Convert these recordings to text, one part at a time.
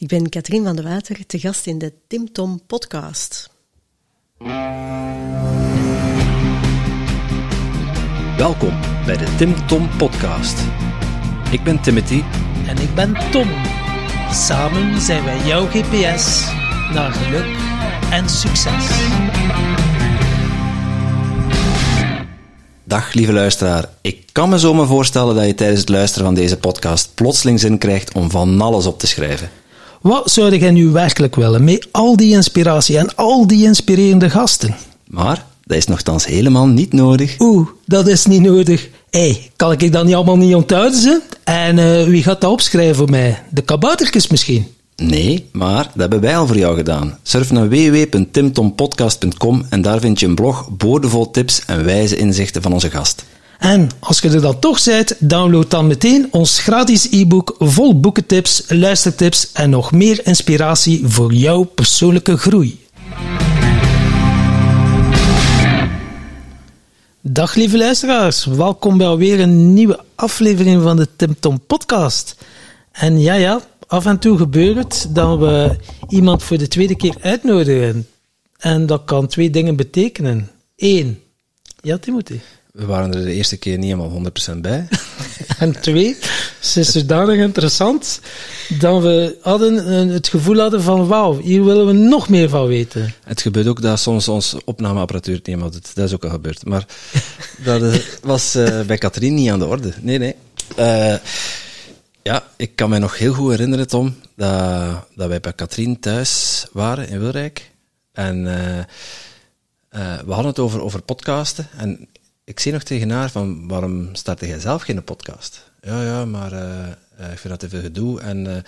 Ik ben Katrien van de Water, te gast in de Tim Tom podcast. Welkom bij de Tim Tom podcast. Ik ben Timothy En ik ben Tom. Samen zijn wij jouw GPS naar geluk en succes. Dag lieve luisteraar. Ik kan me zo maar voorstellen dat je tijdens het luisteren van deze podcast plotseling zin krijgt om van alles op te schrijven. Wat zou jij nu werkelijk willen met al die inspiratie en al die inspirerende gasten? Maar dat is nogthans helemaal niet nodig. Oeh, dat is niet nodig. Hé, hey, kan ik dat niet allemaal niet onthouden? Ze? En eh, wie gaat dat opschrijven voor mij? De kaboutertjes misschien? Nee, maar dat hebben wij al voor jou gedaan. Surf naar www.timtompodcast.com en daar vind je een blog boordevol tips en wijze inzichten van onze gast. En als je er dan toch bent, download dan meteen ons gratis e-book vol boekentips, luistertips en nog meer inspiratie voor jouw persoonlijke groei. Dag lieve luisteraars, welkom bij alweer een nieuwe aflevering van de Tim Tom podcast. En ja, ja, af en toe gebeurt het dat we iemand voor de tweede keer uitnodigen. En dat kan twee dingen betekenen. Eén, ja Timothy. We waren er de eerste keer niet helemaal 100% bij. En twee, ze is zodanig interessant dat we hadden eh, het gevoel hadden van wauw, hier willen we nog meer van weten. Het gebeurt ook dat soms ons opnameapparatuur het niet helemaal doet. Dat is ook al gebeurd. Maar dat eh, was eh, bij Katrien niet aan de orde. Nee, nee. Ja, ik kan mij nog heel goed herinneren, Tom, dat, dat wij bij Katrien thuis waren in Wilrijk. En we hadden het over, over podcasten. En ik zei nog tegen haar van, waarom start jij zelf geen podcast? Ja, ja, maar eh, eh, ik vind dat te veel gedoe en eh,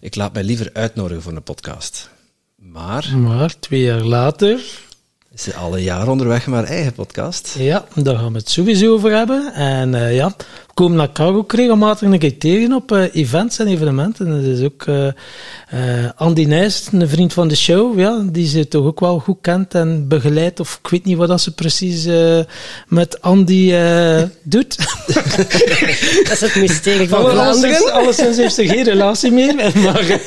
ik laat mij liever uitnodigen voor een podcast. Maar Maar twee jaar later, is ze al een jaar onderweg met haar eigen podcast. ja, daar gaan we het sowieso over hebben. En ja, komen elkaar ook regelmatig een keer tegen op eh, events en evenementen. Dat is ook eh, eh, Andy Nijs, een vriend van de show, ja, die ze toch ook wel goed kent en begeleidt. Of ik weet niet wat dat ze precies met Andy eh, doet. Dat is het mysterie van Vlaanderen. alleszins heeft ze geen relatie meer, maar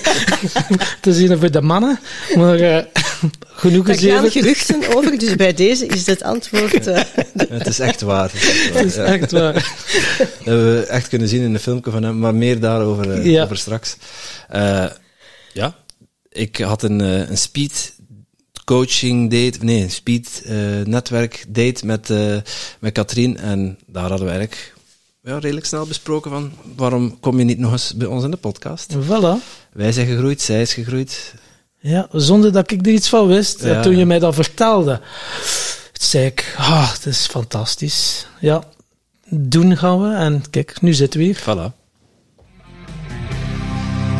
te zien voor de mannen. Maar genoeg Er is gaan geruchten over, dus bij deze is het antwoord. eh, Het is echt waar. Het is echt waar, Dat is echt waar. Dat hebben we echt kunnen zien in een filmpje van hem, maar meer daarover eh, Ja. over straks. Eh, ja, ik had een, eh, een speed coaching date, nee, een speed netwerk date met, met Katrien en daar hadden we eigenlijk ja, redelijk snel besproken van waarom kom je niet nog eens bij ons in de podcast? Voilà. Wij zijn gegroeid, zij is gegroeid. Ja, zonder dat ik er iets van wist. Ja. Toen je mij dat vertelde, zei ik, ah, het is fantastisch. Ja, doen gaan we. En kijk, nu zitten we hier. Voilà.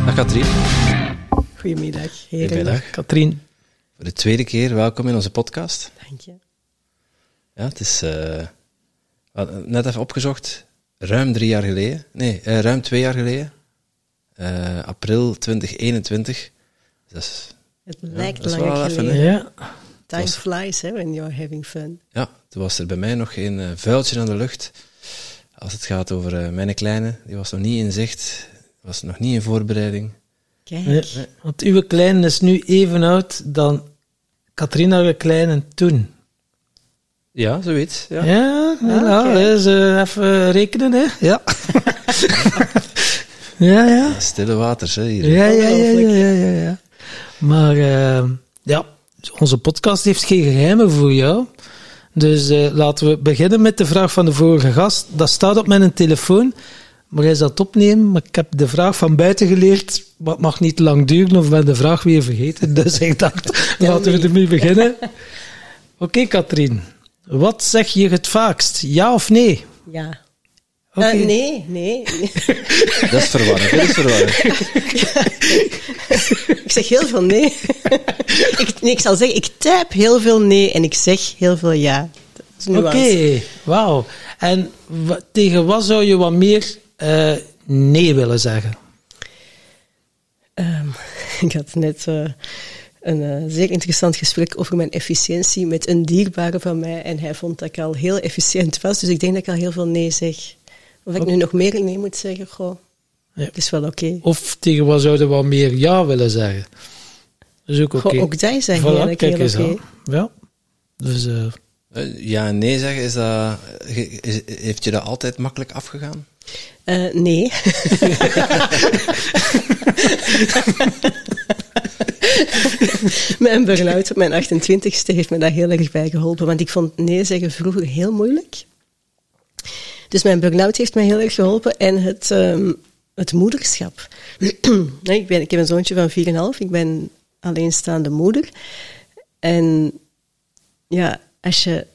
Dag Katrien. Goedemiddag, heren. Goedemiddag. Katrien, Voor de tweede keer welkom in onze podcast. Dank je. Ja, het is eh, net even opgezocht. Ruim drie jaar geleden. Nee, eh, ruim twee jaar geleden. Eh, april 2021. Dat is, Het lijkt is langer even, geleden. ja. Time was- flies hè, when you're having fun. ja, toen was er bij mij nog geen vuiltje aan de lucht. Als het gaat over eh, mijn kleine, die was nog niet in zicht. Was nog niet in voorbereiding. Kijk, Want uw kleine is nu even oud dan Katrien haar kleine toen. Ja, zoiets. Ja. Ja, eh, even rekenen, hè. Ja. ja, ja. Stille waters, hè, hier. Ja, ja, ja, ja, ja, ja. Maar eh, ja, onze podcast heeft geen geheimen voor jou. Dus eh, laten we beginnen met de vraag van de vorige gast. Dat staat op mijn telefoon, maar hij zal het opnemen. Maar ik heb de vraag van buiten geleerd, maar het mag niet lang duren of ben de vraag weer vergeten. Dus ik dacht, laten we ermee beginnen. Oké, Katrien. Wat zeg je het vaakst? Ja of nee? ja. Eh, nee, nee. Dat is verwarrend. Dat is verwarrend. ik zeg heel veel nee. ik, nee. Ik zal zeggen, ik typ heel veel nee en ik zeg heel veel ja. Oké, wauw. En tegen wat zou je wat meer eh, nee willen zeggen? Ehm, ik had net eh, een zeer interessant gesprek over mijn efficiëntie met een dierbare van mij. En hij vond dat ik al heel efficiënt was. Dus ik denk dat ik al heel veel nee zeg. Of ik nu nog meer nee moet zeggen, goh. Ja. Dat is wel oké. Of tegen wat zouden we wat meer ja willen zeggen? Dat is ook oké. Ook is eigenlijk Voilà, heel kijk eens oké. aan. Ja. Dus eh, Eh, Ja en nee zeggen, is dat, is- heeft je dat altijd makkelijk afgegaan? Eh, nee. mijn burn-out op mijn 28ste heeft me daar heel erg bij geholpen. Want ik vond nee zeggen vroeger heel moeilijk. Dus mijn burn-out heeft mij heel erg geholpen. En het, ehm, het moederschap. Ik, ik heb een zoontje van 4,5. Ik ben alleenstaande moeder. En ja, als je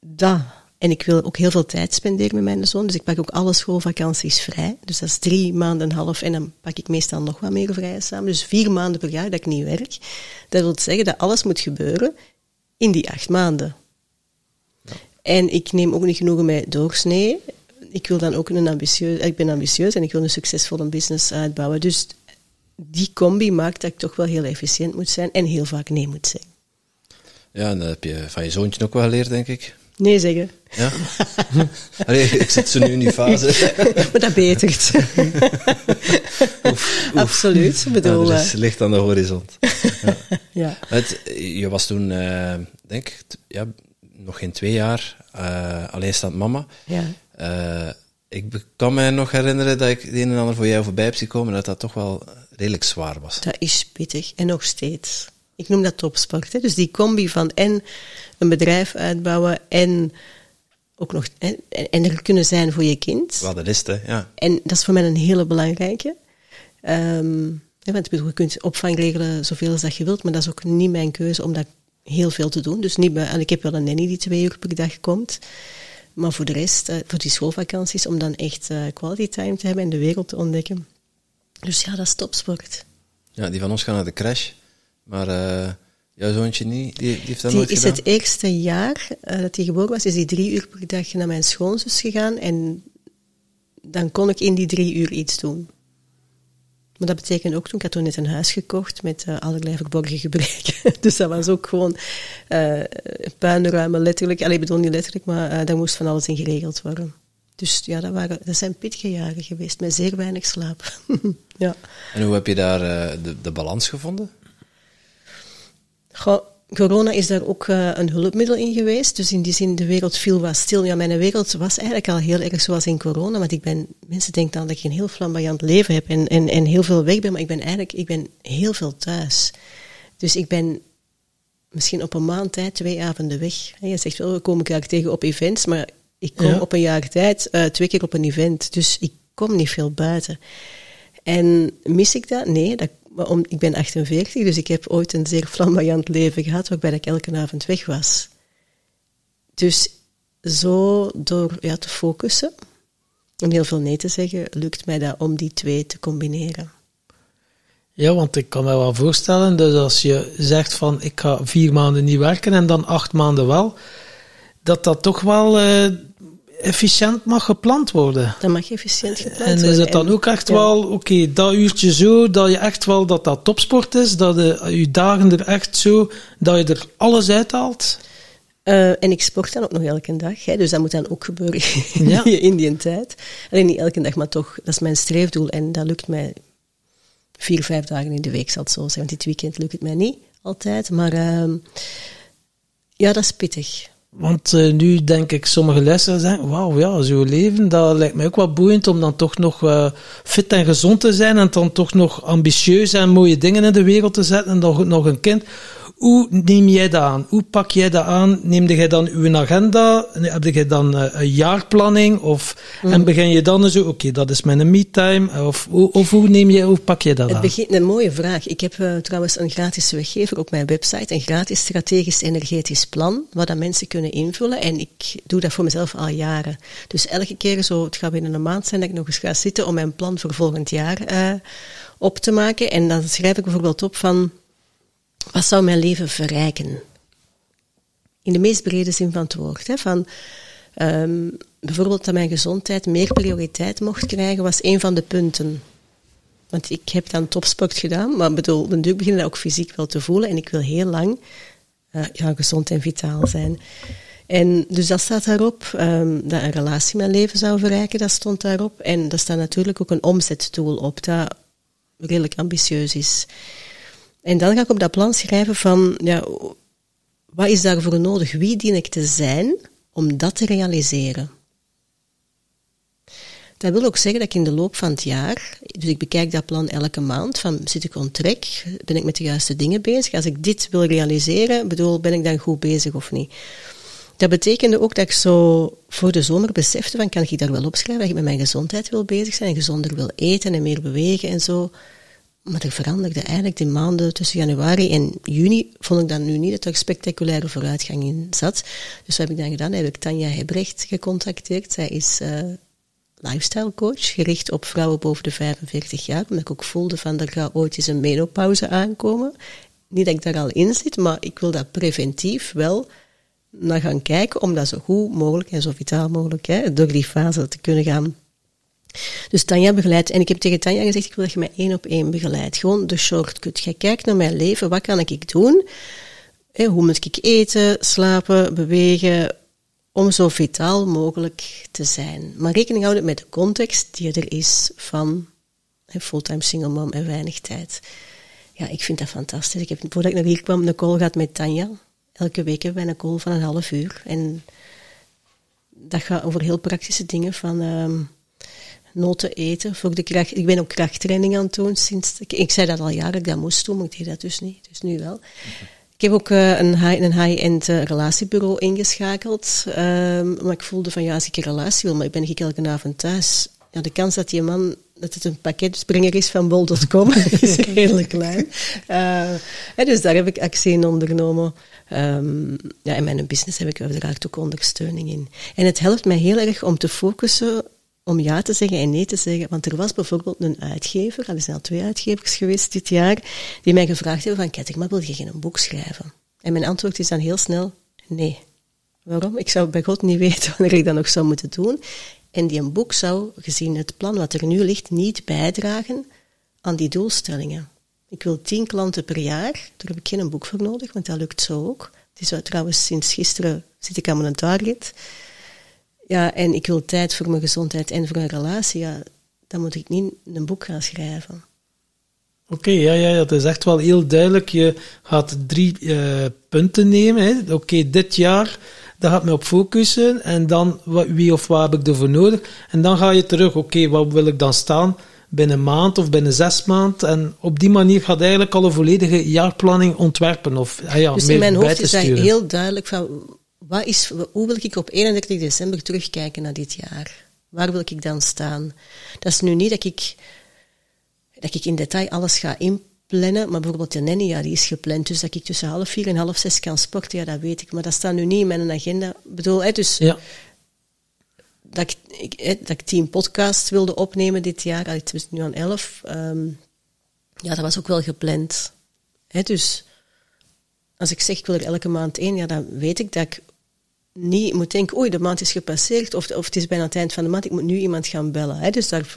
dat. En ik wil ook heel veel tijd spenderen met mijn zoon. Dus ik pak ook alle schoolvakanties vrij. Dus dat is drie maanden en half. En dan pak ik meestal nog wat meer vrij samen. Dus vier maanden per jaar dat ik niet werk. Dat wil zeggen dat alles moet gebeuren in die acht maanden. En ik neem ook niet genoegen met doorsnee. Ik wil dan ook een ambitieus... Ik ben ambitieus en ik wil een succesvolle business uitbouwen. Dus die combi maakt dat ik toch wel heel efficiënt moet zijn en heel vaak nee moet zeggen. Ja, en dat heb je van je zoontje ook wel geleerd, denk ik. Nee zeggen. Ja? Allee, ik zit zo nu in die fase. maar dat betert. Absoluut. Bedoel, Ja, er is licht aan de horizon. ja. Het, je was toen, eh, denk ik, ja, nog geen twee jaar eh alleenstaand mama. Ja. Eh, ik kan me nog herinneren dat ik de een en ander voor jou voorbij heb zien komen, dat dat toch wel redelijk zwaar was. Dat is pittig. En nog steeds. Ik noem dat topsport. Hè. Dus die combi van en een bedrijf uitbouwen en ook nog en, en er kunnen zijn voor je kind. Wat dat is, het, hè, ja. En dat is voor mij een hele belangrijke. Ehm, want je kunt opvang regelen zoveel als dat je wilt, maar dat is ook niet mijn keuze om dat heel veel te doen. Dus niet bij, en ik heb wel een nanny die twee uur per dag komt. Maar voor de rest, eh, voor die schoolvakanties, om dan echt eh, quality time te hebben en de wereld te ontdekken. Dus ja, dat is topsport. ja. Die van ons gaan naar de crash, maar eh, jouw zoontje niet, die, die heeft dat Die nooit is gedaan? het eerste jaar dat hij geboren was, is hij drie uur per dag naar mijn schoonzus gegaan. En dan kon ik in die drie uur iets doen. Maar dat betekent ook toen, ik had toen net een huis gekocht met eh, allerlei verborgen gebreken. dus dat was ook gewoon eh puinruimen, letterlijk. Allee, ik bedoel niet letterlijk, maar eh, daar moest van alles in geregeld worden. Dus ja, dat, waren, dat zijn pittige jaren geweest, met zeer weinig slaap. ja. En hoe heb je daar de, de balans gevonden? Goh, corona is daar ook eh, een hulpmiddel in geweest. Dus in die zin, de wereld viel wat stil. Ja, mijn wereld was eigenlijk al heel erg zoals in corona. Want ik ben, mensen denken dan dat ik een heel flamboyant leven heb en, en, en heel veel weg ben. Maar ik ben eigenlijk, ik ben heel veel thuis. Dus ik ben misschien op een maand tijd twee avonden weg. En je zegt wel, we komen elkaar tegen op events. Maar ik kom Ja. op een jaar tijd eh, twee keer op een event. Dus ik kom niet veel buiten. En mis ik dat? Nee, dat, om, ik ben 48, dus ik heb ooit een zeer flamboyant leven gehad, waarbij ik elke avond weg was. Dus zo door ja, te focussen en heel veel nee te zeggen, lukt mij dat om die twee te combineren. ja, want ik kan me wel voorstellen, dus als je zegt van ik ga vier maanden niet werken en dan acht maanden wel, dat dat toch wel eh, efficiënt mag gepland worden. Dat mag efficiënt gepland En worden. is het dan En- ook echt ja. wel, oké, dat uurtje zo, dat je echt wel, dat dat topsport is, dat de, je dagen er echt zo, dat je er alles uithaalt? Eh, en ik sport dan ook nog elke dag, hè, dus dat moet dan ook gebeuren Ja. in die tijd. Alleen niet elke dag, maar toch, dat is mijn streefdoel en dat lukt mij vier, vijf dagen in de week, zal het zo zijn. Want dit weekend lukt het mij niet altijd, maar ehm, ja, dat is pittig. Want eh, nu denk ik, sommige luisteraars zeggen, wauw, ja, zo leven, dat lijkt mij ook wel boeiend om dan toch nog eh, fit en gezond te zijn en dan toch nog ambitieus en mooie dingen in de wereld te zetten en dan nog een kind. Hoe neem jij dat aan? Hoe pak jij dat aan? Neemde jij dan uw agenda? Heb jij dan eh, een jaarplanning? Of, En begin je dan zo, oké, dat is mijn me-time? Of, hoe- of hoe, neem je, hoe pak je dat Het aan? begint een mooie vraag. Ik heb eh, trouwens een gratis weggever op mijn website, een gratis strategisch energetisch plan, waar dat mensen kunnen invullen. En ik doe dat voor mezelf al jaren. Dus elke keer zo, het gaat binnen een maand zijn dat ik nog eens ga zitten om mijn plan voor volgend jaar eh, op te maken. En dan schrijf ik bijvoorbeeld op van, wat zou mijn leven verrijken? In de meest brede zin van het woord. Hè, van, ehm, bijvoorbeeld dat mijn gezondheid meer prioriteit mocht krijgen, was een van de punten. Want ik heb dan topsport gedaan, maar ik bedoel, duur beginnen dat ook fysiek wel te voelen. En ik wil heel lang eh, ja, gezond en vitaal zijn. En dus dat staat daarop. Um, dat een relatie mijn leven zou verrijken, dat stond daarop. En er staat natuurlijk ook een omzetdoel op, dat redelijk ambitieus is. En dan ga ik op dat plan schrijven van, ja, wat is daarvoor nodig? Wie dien ik te zijn om dat te realiseren? Dat wil ook zeggen dat ik in de loop van het jaar, dus ik bekijk dat plan elke maand, van zit ik on ben ik met de juiste dingen bezig? Als ik dit wil realiseren, bedoel, ben ik dan goed bezig of niet? Dat betekende ook dat ik zo voor de zomer besefte van, kan ik daar wel opschrijven dat ik met mijn gezondheid wil bezig zijn gezonder wil eten en meer bewegen en zo. Maar er veranderde eigenlijk de maanden tussen januari en juni, vond ik dan nu niet dat er spectaculaire vooruitgang in zat. Dus wat heb ik dan gedaan? Heb ik Tanja Hebrecht gecontacteerd. Zij is uh, lifestyle coach, gericht op vrouwen boven de 45 jaar, omdat ik ook voelde van, er gaat ooit eens een menopauze aankomen. Niet dat ik daar al in zit, maar ik wil dat preventief wel naar gaan kijken, om dat zo goed mogelijk en zo vitaal mogelijk hè, door die fase te kunnen gaan. Dus Tanja begeleidt, en ik heb tegen Tanja gezegd, ik wil dat je mij één op één begeleidt. Gewoon de shortcut. Je kijkt naar mijn leven, wat kan ik doen? hoe moet ik eten, slapen, bewegen, om zo vitaal mogelijk te zijn. Maar rekening houden met de context die er is van fulltime single mom en weinig tijd. Ja, ik vind dat fantastisch. Ik heb, voordat ik naar hier kwam, een call gehad met Tanja. Elke week hebben wij een call van een half uur. En dat gaat over heel praktische dingen van um, noten eten voor de kracht. Ik ben ook krachttraining aan het doen sinds. Ik, ik zei dat al jaren, ik dat moest doen, maar ik deed dat dus niet. Dus nu wel. Ik heb ook uh, een high-end high uh, relatiebureau ingeschakeld. Um, maar ik voelde van ja, als ik een relatie wil, maar ik ben ik elke avond thuis. Ja, de kans dat die man dat het een pakketsprenger is van bol.com is redelijk klein. Uh, dus daar heb ik actie in ondernomen. Um, ja, in mijn business heb ik uiteraard ook ondersteuning in. En het helpt mij heel erg om te focussen om ja te zeggen en nee te zeggen. Want er was bijvoorbeeld een uitgever, er zijn al twee uitgevers geweest dit jaar, die mij gevraagd hebben van, Ketting, maar wil je geen boek schrijven? En mijn antwoord is dan heel snel, nee. Waarom? Ik zou bij God niet weten wanneer ik dat nog zou moeten doen. En die een boek zou, gezien het plan wat er nu ligt, niet bijdragen aan die doelstellingen. Ik wil tien klanten per jaar, daar heb ik geen boek voor nodig, want dat lukt zo ook. Het is trouwens sinds gisteren zit ik aan mijn target. Ja, en ik wil tijd voor mijn gezondheid en voor een relatie. Ja, dan moet ik niet een boek gaan schrijven. Oké, ja, ja, ja, het is echt wel heel duidelijk. Je gaat drie uh, punten nemen. Oké, dit jaar, daar gaat me op focussen. En dan, wie of wat heb ik ervoor nodig? En dan ga je terug, oké, wat wil ik dan staan? Binnen een maand of binnen zes maanden. En op die manier gaat eigenlijk al een volledige jaarplanning ontwerpen. Of, ah ja, dus in mijn hoofd is heel duidelijk van wat is, hoe wil ik op 31 december terugkijken naar dit jaar? Waar wil ik dan staan? Dat is nu niet dat ik, dat ik in detail alles ga inplannen, maar bijvoorbeeld de nanny, ja, die is gepland, dus dat ik tussen half vier en half zes kan sporten, ja, dat weet ik. Maar dat staat nu niet in mijn agenda. Ik bedoel, hè, dus ja. dat, ik, hè, dat ik tien podcasts wilde opnemen dit jaar, het is nu aan elf, um, ja, dat was ook wel gepland. Hè, dus als ik zeg ik wil er elke maand één, ja, dan weet ik dat ik niet moet denken, oei, de maand is gepasseerd, of, of het is bijna het eind van de maand, ik moet nu iemand gaan bellen. Hè? Dus daar...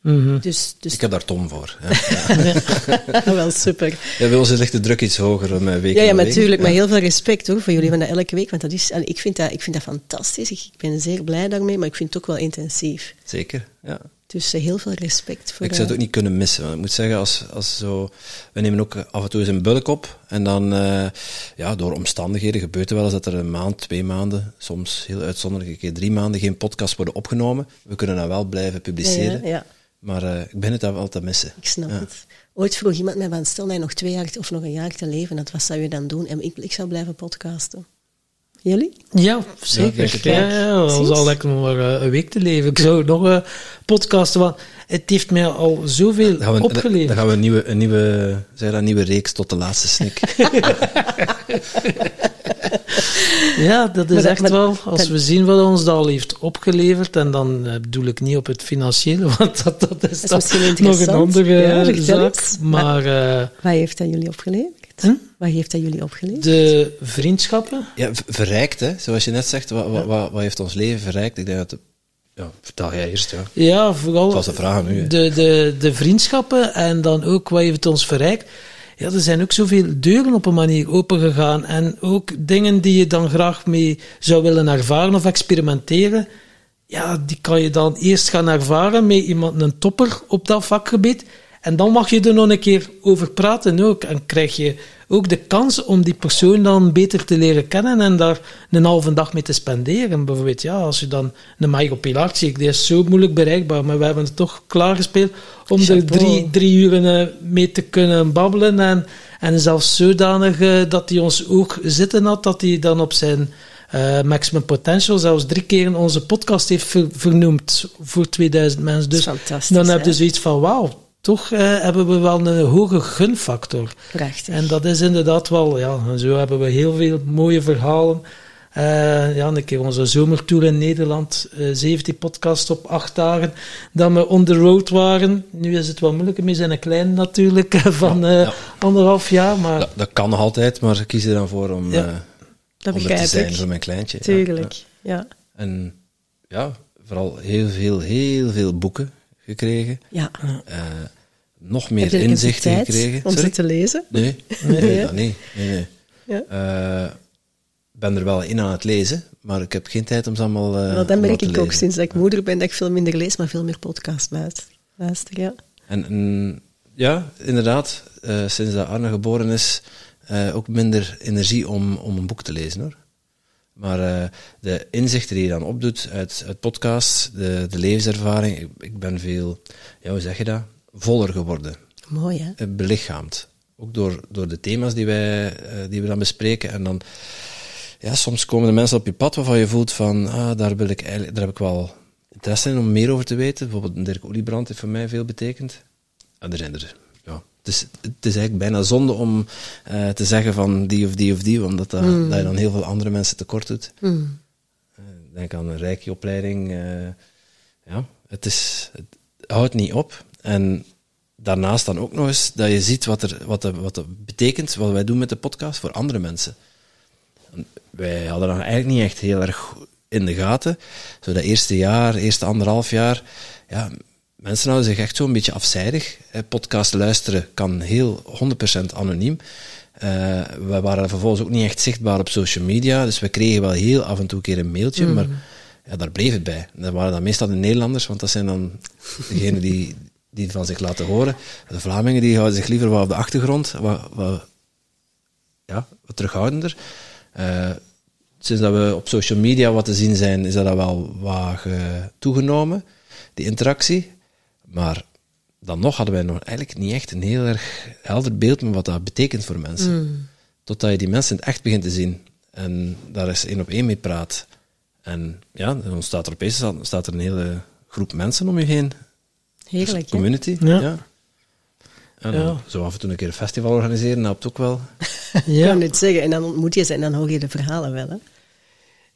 Mm dus, dus ik heb daar Tom voor. Ja. wel super. Ja, bij ons ligt de druk iets hoger om week Ja, ja natuurlijk. Maar heel veel respect hoor, voor jullie van dat elke week. Want dat is, ik, vind dat, ik vind dat fantastisch. Ik ben zeer blij daarmee, maar ik vind het ook wel intensief. Zeker, ja. Dus heel veel respect voor... Ik zou het ook niet kunnen missen. Want ik moet zeggen, als, als zo, we nemen ook af en toe eens een bulk op. En dan, uh, ja, door omstandigheden gebeurt er wel eens dat er een maand, twee maanden, soms heel uitzonderlijk een keer drie maanden geen podcast worden opgenomen. We kunnen dan wel blijven publiceren. Ja, ja, Maar uh, ik ben het dan wel te missen. Ik snap het. Ooit vroeg iemand mij van, stel dat je nog twee jaar of nog een jaar te leven wat zou je dan doen? En ik, ik zou blijven podcasten. Jullie? Ja, zeker. Ja, ja, al zal lekker nog maar eh, een week te leven. Ik zou nog een podcasten, want het heeft mij al zoveel dan opgeleverd. Dan gaan we een nieuwe, een nieuwe, zeg dat, een nieuwe reeks tot de laatste snik. ja, dat is echt wel, als we zien wat ons dat al heeft opgeleverd, en dan uh, bedoel ik niet op het financiële, want dat, dat is, dat is nog een andere zaak. Maar, uh, wat heeft dat jullie opgeleverd? Hm? Wat heeft dat jullie opgeleverd? De vriendschappen. Ja, verrijkt, hè. Zoals je net zegt, wat, wat, wat, wat heeft ons leven verrijkt? Ik denk dat... ja, vertel jij eerst, ja. Ja, vooral... Dat was de vraag nu, De, de, de vriendschappen en dan ook wat heeft ons verrijkt. ja, er zijn ook zoveel deuren op een manier opengegaan. En ook dingen die je dan graag mee zou willen ervaren of experimenteren. Ja, die kan je dan eerst gaan ervaren met iemand, een topper op dat vakgebied. En dan mag je er nog een keer over praten ook. En krijg je ook de kans om die persoon dan beter te leren kennen en daar een halve dag mee te spenderen. Bijvoorbeeld, ja, als je dan een Michael Pilar ziet, die is zo moeilijk bereikbaar, maar we hebben het toch klaargespeeld om er drie, drie uren mee te kunnen babbelen. En, en zelfs zodanig uh, dat hij ons ook zitten had, dat hij dan op zijn uh, Maximum Potential zelfs drie keer onze podcast heeft ver, vernoemd voor 2000 mensen. Dus dan heb je zoiets van, wauw, toch uh, hebben we wel een hoge gunfactor. Prachtig. En dat is inderdaad wel, ja, en zo hebben we heel veel mooie verhalen. Uh, ja, een keer onze zomertour in Nederland, uh, 17 podcasts op acht dagen, dat we on the road waren. Nu is het wel moeilijker, we zijn een klein natuurlijk, van ja, ja. anderhalf jaar. Maar... Dat, dat, kan nog altijd, maar ik kies er dan voor om, ja. dat om er te zijn voor mijn kleintje. Tuurlijk, ja. En ja, vooral heel veel, heel veel boeken gekregen. Ja. Uh, nog meer inzichten gekregen. Om ze te lezen? Nee, nee, nee. Dat niet. nee, nee. Ja. Uh, ben er wel in aan het lezen, maar ik heb geen tijd om ze allemaal. Uh, well, dat merk ik ook sinds dat ik moeder ben, dat ik veel minder lees, maar veel meer podcast luister. Ja. En, en ja, inderdaad, sinds dat Arne geboren is, ook minder energie om, om een boek te lezen hoor. Maar uh, de inzichten die je dan opdoet uit, uit podcasts, de, de levenservaring, ik, ik, ben veel, ja, hoe zeg je dat? Voller geworden. Mooi, hè? Uh, belichaamd. Ook door, door de thema's die, wij, uh, die we dan bespreken. En dan, ja, soms komen er mensen op je pad waarvan je voelt van, ah, daar, wil ik eigenlijk, daar heb ik wel interesse in om meer over te weten. Bijvoorbeeld Dirk Oliebrand heeft voor mij veel betekend. En er zijn er dus het is eigenlijk bijna zonde om uh, te zeggen van die of die of die, omdat dat, mm. dat je dan heel veel andere mensen tekort doet. Mm. Uh, denk aan een rijke opleiding. Uh, ja, het, is, het houdt niet op. En daarnaast dan ook nog eens dat je ziet wat, er, wat, de, wat dat betekent, wat wij doen met de podcast voor andere mensen. Wij hadden dat eigenlijk niet echt heel erg in de gaten. Zo dat eerste jaar, eerste anderhalf jaar, ja, mensen houden zich echt zo'n beetje afzijdig. Podcast luisteren kan heel 100% anoniem. Uh, we waren vervolgens ook niet echt zichtbaar op social media, dus we kregen wel heel af en toe een keer een mailtje, mm. maar ja, daar bleef het bij. Dat waren dan meestal de Nederlanders, want dat zijn dan degenen die, die van zich laten horen. De Vlamingen die houden zich liever wat op de achtergrond, wat, wat, ja, wat terughoudender. Uh, sinds dat we op social media wat te zien zijn, is dat wel wat toegenomen, die interactie. Maar dan nog hadden wij nog eigenlijk niet echt een heel erg helder beeld van wat dat betekent voor mensen. Mm. Totdat je die mensen in het echt begint te zien en daar eens één op één mee praat. En ja, dan ontstaat er opeens staat er een hele groep mensen om je heen. Heerlijk, dus community. Ja. ja. En ja. zo af en toe een keer een festival organiseren, helpt ook wel. ja. Ik kan het zeggen. En dan ontmoet je ze en dan hoor je de verhalen wel. Hè?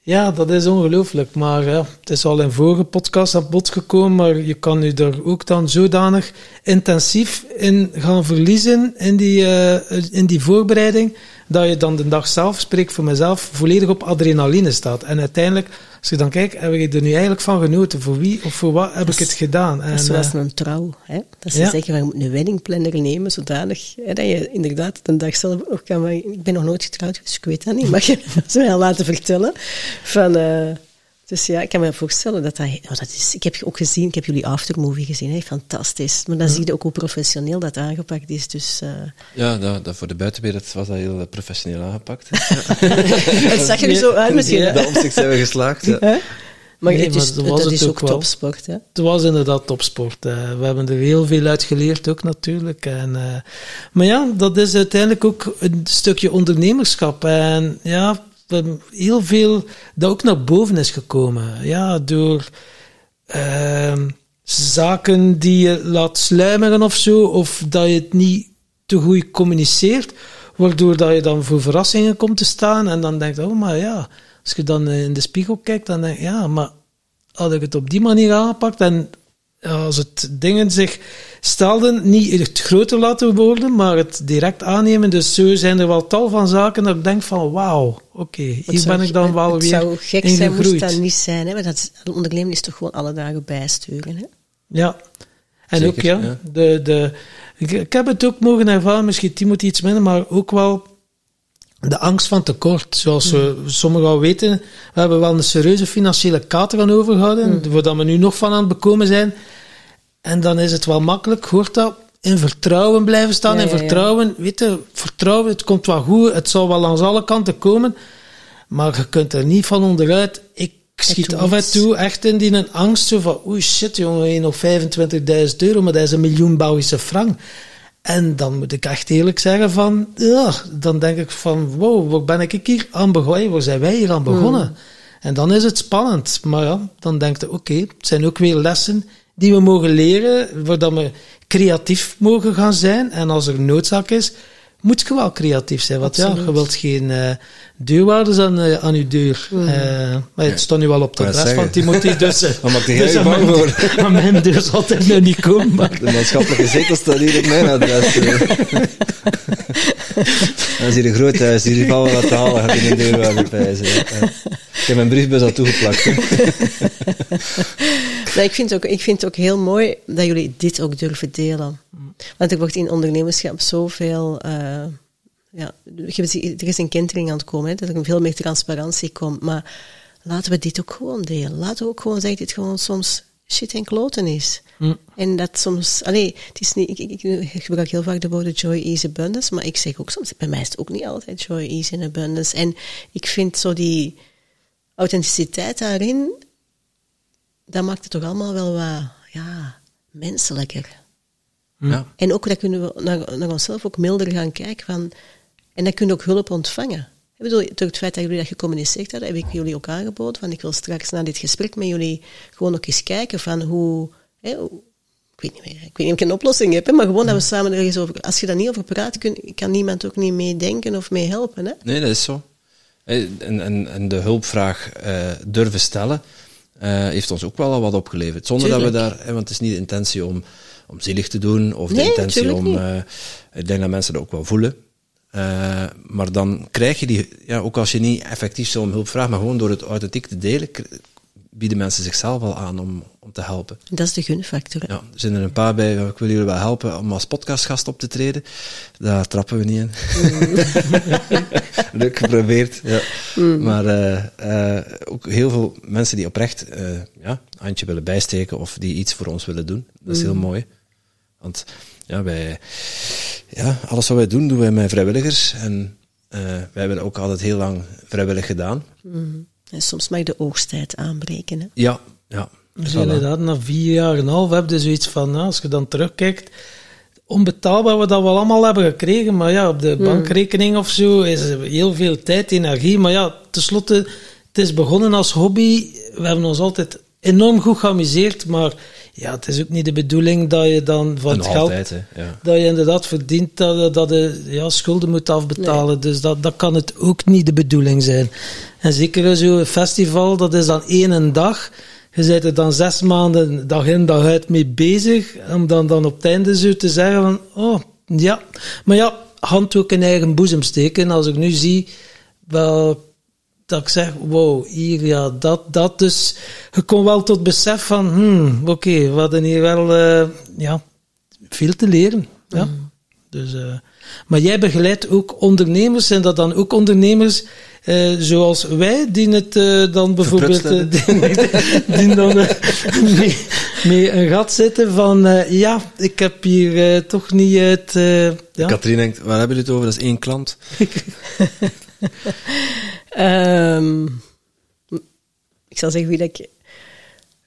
Ja, dat is ongelooflijk. Maar het is al in vorige podcast aan bod gekomen, maar je kan je er ook dan zodanig intensief in gaan verliezen in die, uh, in die voorbereiding, dat je dan de dag zelf, spreek voor mezelf, volledig op adrenaline staat. En uiteindelijk, als je dan kijkt, heb je er nu eigenlijk van genoten? Voor wie of voor wat heb ik het gedaan? En, zoals uh, een trouw. Hè? Dat ze ja. zeggen, je moet een weddingplanner nemen, zodanig hè, dat je inderdaad de dag zelf nog kan... Ik ben nog nooit getrouwd, dus ik weet dat niet. Mag je dat wel laten vertellen? Van... Uh, dus ja, ik kan me voorstellen dat dat, oh, dat is... Ik heb ook gezien, ik heb jullie aftermovie gezien, hè, fantastisch. Maar dan zie je ook hoe professioneel dat aangepakt is. Dus, uh... Ja, dat, dat voor de buitenwereld was dat heel professioneel aangepakt. het zag er zo uit misschien. Ja. Dat opzicht zijn we geslaagd. Ja. Huh? Maar Nee, het is, maar dat was dat het is ook topsport. Hè? Het was inderdaad topsport. eh. we hebben er heel veel uit geleerd ook natuurlijk. En, eh, maar ja, dat is uiteindelijk ook een stukje ondernemerschap. En ja, heel veel dat ook naar boven is gekomen. Ja, door ehm, zaken die je laat sluimeren of zo, of dat je het niet te goed communiceert, waardoor dat je dan voor verrassingen komt te staan en dan denkt, oh maar ja, als je dan in de spiegel kijkt, dan denk je, ja, maar had ik het op die manier aangepakt en als het dingen zich stelden, niet het groter laten worden, maar het direct aannemen. Dus zo zijn er wel tal van zaken dat ik denk van wauw, oké, hier Het zou- ben ik dan wel het weer zou gek zijn moest ingegroeid. dat niet zijn. Hè? Maar dat een onderneming is toch gewoon alle dagen bijsturen. Hè? Ja. En Zeker, ook, ja, ja. De, de, Ik, ik heb het ook mogen ervaren, misschien Timothy iets minder, maar ook wel de angst van tekort. Zoals we sommigen al weten, we hebben wel een serieuze financiële kater aan overgehouden, Mm. waar we nu nog van aan het bekomen zijn. En dan is het wel makkelijk, hoort dat, in vertrouwen blijven staan. Ja, in ja, ja. vertrouwen, weet je, vertrouwen, het komt wel goed, het zal wel langs alle kanten komen. Maar je kunt er niet van onderuit. Ik schiet af en toe echt in die een angst zo van, oei shit jongen, we hebben nog 25.000 euro, maar dat is een miljoen Belgische frank. En dan moet ik echt eerlijk zeggen van, ja, dan denk ik van, wow, waar ben ik hier aan begonnen? Waar zijn wij hier aan begonnen? En dan is het spannend. Maar ja, dan denk je, oké, het zijn ook weer lessen die we mogen leren, waar dat we creatief mogen gaan zijn. En als er noodzaak is, moet je wel creatief zijn. Want ja, Absoluut. je wilt geen eh deurwaarders aan, eh, aan je deur. Eh, maar het staat nu wel op de Ik adres van. Timothy, dus... eh, maakt jij dus je bang mijn- voor? Aan mijn deur zal het er nu niet komen, maar... De maatschappelijke zetel staat hier op mijn adres. eh. Dat is hier een groot huis, hier vallen wat te halen, gaat in de deur waar pijzen. Ik heb mijn briefbus al toegeplakt. Nou, ik, vind het ook, ik vind het ook heel mooi dat jullie dit ook durven delen. Want er wordt in ondernemerschap zoveel... eh ja, er is een kentering aan het komen, hè, dat er veel meer transparantie komt. Maar laten we dit ook gewoon delen. Laten we ook gewoon zeggen dat dit gewoon soms shit en kloten is. Mm. En dat soms... Allee, het is niet, ik, ik, ik gebruik heel vaak de woorden joy, ease, abundance, maar ik zeg ook soms, bij mij is het ook niet altijd joy, ease en abundance. En ik vind zo die authenticiteit daarin, dat maakt het toch allemaal wel wat ja, menselijker. Ja. En ook dat kunnen we naar, naar onszelf ook milder gaan kijken van, en dan kun je ook hulp ontvangen. Ik bedoel, door het feit dat jullie dat gecommuniceerd hebben, heb ik jullie ook aangeboden van ik wil straks na dit gesprek met jullie gewoon ook eens kijken van hoe, hè, hoe- ik weet niet meer, ik weet niet of ik een oplossing heb, hè, maar gewoon dat we samen er eens over, als je daar niet over praat, kun, kan niemand ook niet mee denken of mee helpen. Hè? Nee, dat is zo. En, en, en de hulpvraag eh, durven stellen eh, heeft ons ook wel al wat opgeleverd. Zonder dat we daar, hè, want het is niet de intentie om, om zielig te doen, of de Nee, intentie om. eh, ik denk dat mensen dat ook wel voelen. Eh, maar dan krijg je die, ja, ook als je niet effectief zo om hulp vraagt, maar gewoon door het authentiek te delen, bieden mensen zichzelf al aan om, om te helpen. Dat is de gunfactor. hè. Ja, er zijn er een paar bij, ik wil jullie wel helpen om als podcastgast op te treden. Daar trappen we niet in. Leuk geprobeerd. Ja. Maar eh, eh, ook heel veel mensen die oprecht ja, een handje willen bijsteken of die iets voor ons willen doen. Dat is heel mooi. Want ja, wij, ja, alles wat wij doen, doen wij met vrijwilligers. En eh, wij hebben ook altijd heel lang vrijwillig gedaan. En soms mag de oogsttijd aanbreken. Hè? Ja, ja. Dus Voilà. inderdaad, na vier jaar en een half heb je zoiets van, nou, als je dan terugkijkt, onbetaalbaar wat dat we allemaal hebben gekregen, maar ja, op de bankrekening of zo is er heel veel tijd, energie, maar ja, tenslotte, het is begonnen als hobby, we hebben ons altijd enorm goed geamuseerd, maar ja, het is ook niet de bedoeling dat je dan van En het geld altijd, hè. Ja. dat je inderdaad verdient dat, je- dat je ja, schulden moet afbetalen. Dus dat, dat kan het ook niet de bedoeling zijn. En zeker zo'n festival, dat is dan één dag. Je bent er dan zes maanden dag in dag uit mee bezig. Om dan, dan op het einde zo te zeggen van, oh, ja. Maar ja, hand ook in eigen boezem steken. Als ik nu zie, wel, dat ik zeg, wow, hier, ja, dat, dat. Dus je komt wel tot besef van, hmm, oké, we hadden hier wel, eh, ja, veel te leren. Ja. Dus, eh, maar jij begeleidt ook ondernemers, zijn dat dan ook ondernemers eh, zoals wij, die het dan bijvoorbeeld die, die dan mee, mee een gat zitten van ja, ik heb hier toch niet het. ja. Katrien denkt, waar hebben jullie het over? Dat is één klant. Ehm, ik zal zeggen wie dat ik...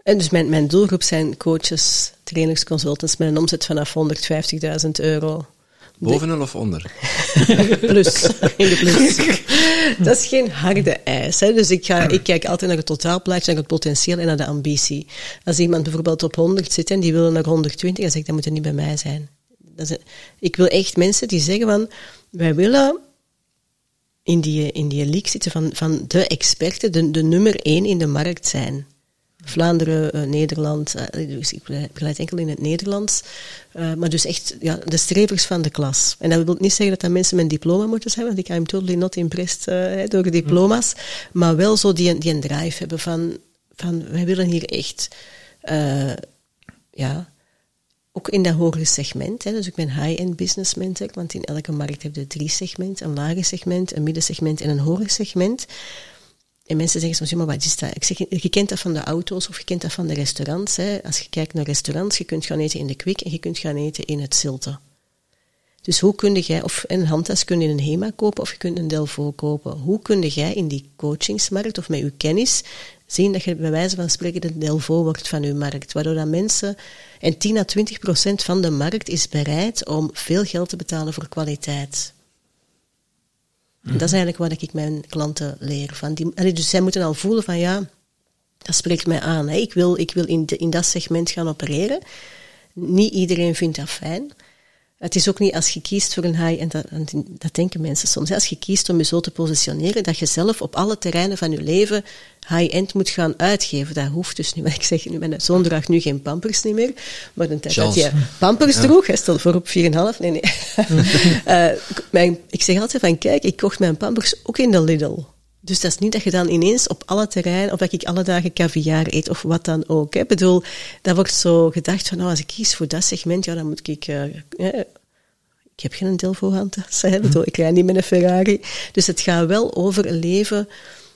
En dus mijn, mijn doelgroep zijn coaches, trainers, consultants met een omzet vanaf 150.000 euro. Bovenal of onder? Plus, in de plus. Dat is geen harde eis. Hè. Dus ik, ga, ik kijk altijd naar het totaalplaatje, naar het potentieel en naar de ambitie. Als iemand bijvoorbeeld op 100 zit en die wil naar 120, dan zeg ik, dat moet er niet bij mij zijn. Dat is, ik wil echt mensen die zeggen van, wij willen in die, in die league zitten van, van de experten, de, de nummer één in de markt zijn. Vlaanderen, eh, Nederland, dus ik begeleid enkel in het Nederlands. Eh, maar dus echt ja, de strevers van de klas. En dat wil niet zeggen dat dat mensen met een diploma moeten zijn, want ik I'm totally not impressed door diploma's. Maar wel zo die, die een drive hebben van, van wij willen hier echt, ja, ook in dat hogere segment. Hè. Dus ik ben high-end business mentor, want in elke markt heb je drie segmenten. Een lager segment, een middensegment en een hoger segment. En mensen zeggen soms, ja, wat is dat? Ik zeg, je kent dat van de auto's of je kent dat van de restaurants. Hè. Als je kijkt naar restaurants, je kunt gaan eten in de Kwik en je kunt gaan eten in het Zilte. Dus hoe kun jij, of een handtas kun je in een HEMA kopen of je kunt een Delvo kopen. Hoe kun jij in die coachingsmarkt of met je kennis zien dat je bij wijze van spreken de Delvo wordt van je markt. Waardoor dat mensen, en 10 à 20 procent van de markt is bereid om veel geld te betalen voor kwaliteit. Dat is eigenlijk wat ik mijn klanten leer. Van die, dus zij moeten al voelen van ja, dat spreekt mij aan. Ik wil, ik wil in, de, in dat segment gaan opereren. Niet iedereen vindt dat fijn. Het is ook niet als je kiest voor een high, en dat, dat denken mensen soms, als je kiest om je zo te positioneren, dat je zelf op alle terreinen van je leven high-end moet gaan uitgeven. Dat hoeft dus niet. Ik zeg nu, mijn zoon draagt nu geen pampers niet meer. Maar de tijd dat je pampers droeg, hij stelde voor op 4,5. Nee, nee. uh, mijn, ik zeg altijd van, kijk, ik kocht mijn pampers ook in de Lidl. Dus dat is niet dat je dan ineens op alle terreinen, of dat ik alle dagen caviar eet, of wat dan ook. Ik bedoel, dat wordt zo gedacht van, nou, als ik kies voor dat segment, ja, dan moet ik... Uh, ik heb geen Delvo-handtas, ik rij niet met een Ferrari. Dus het gaat wel over een leven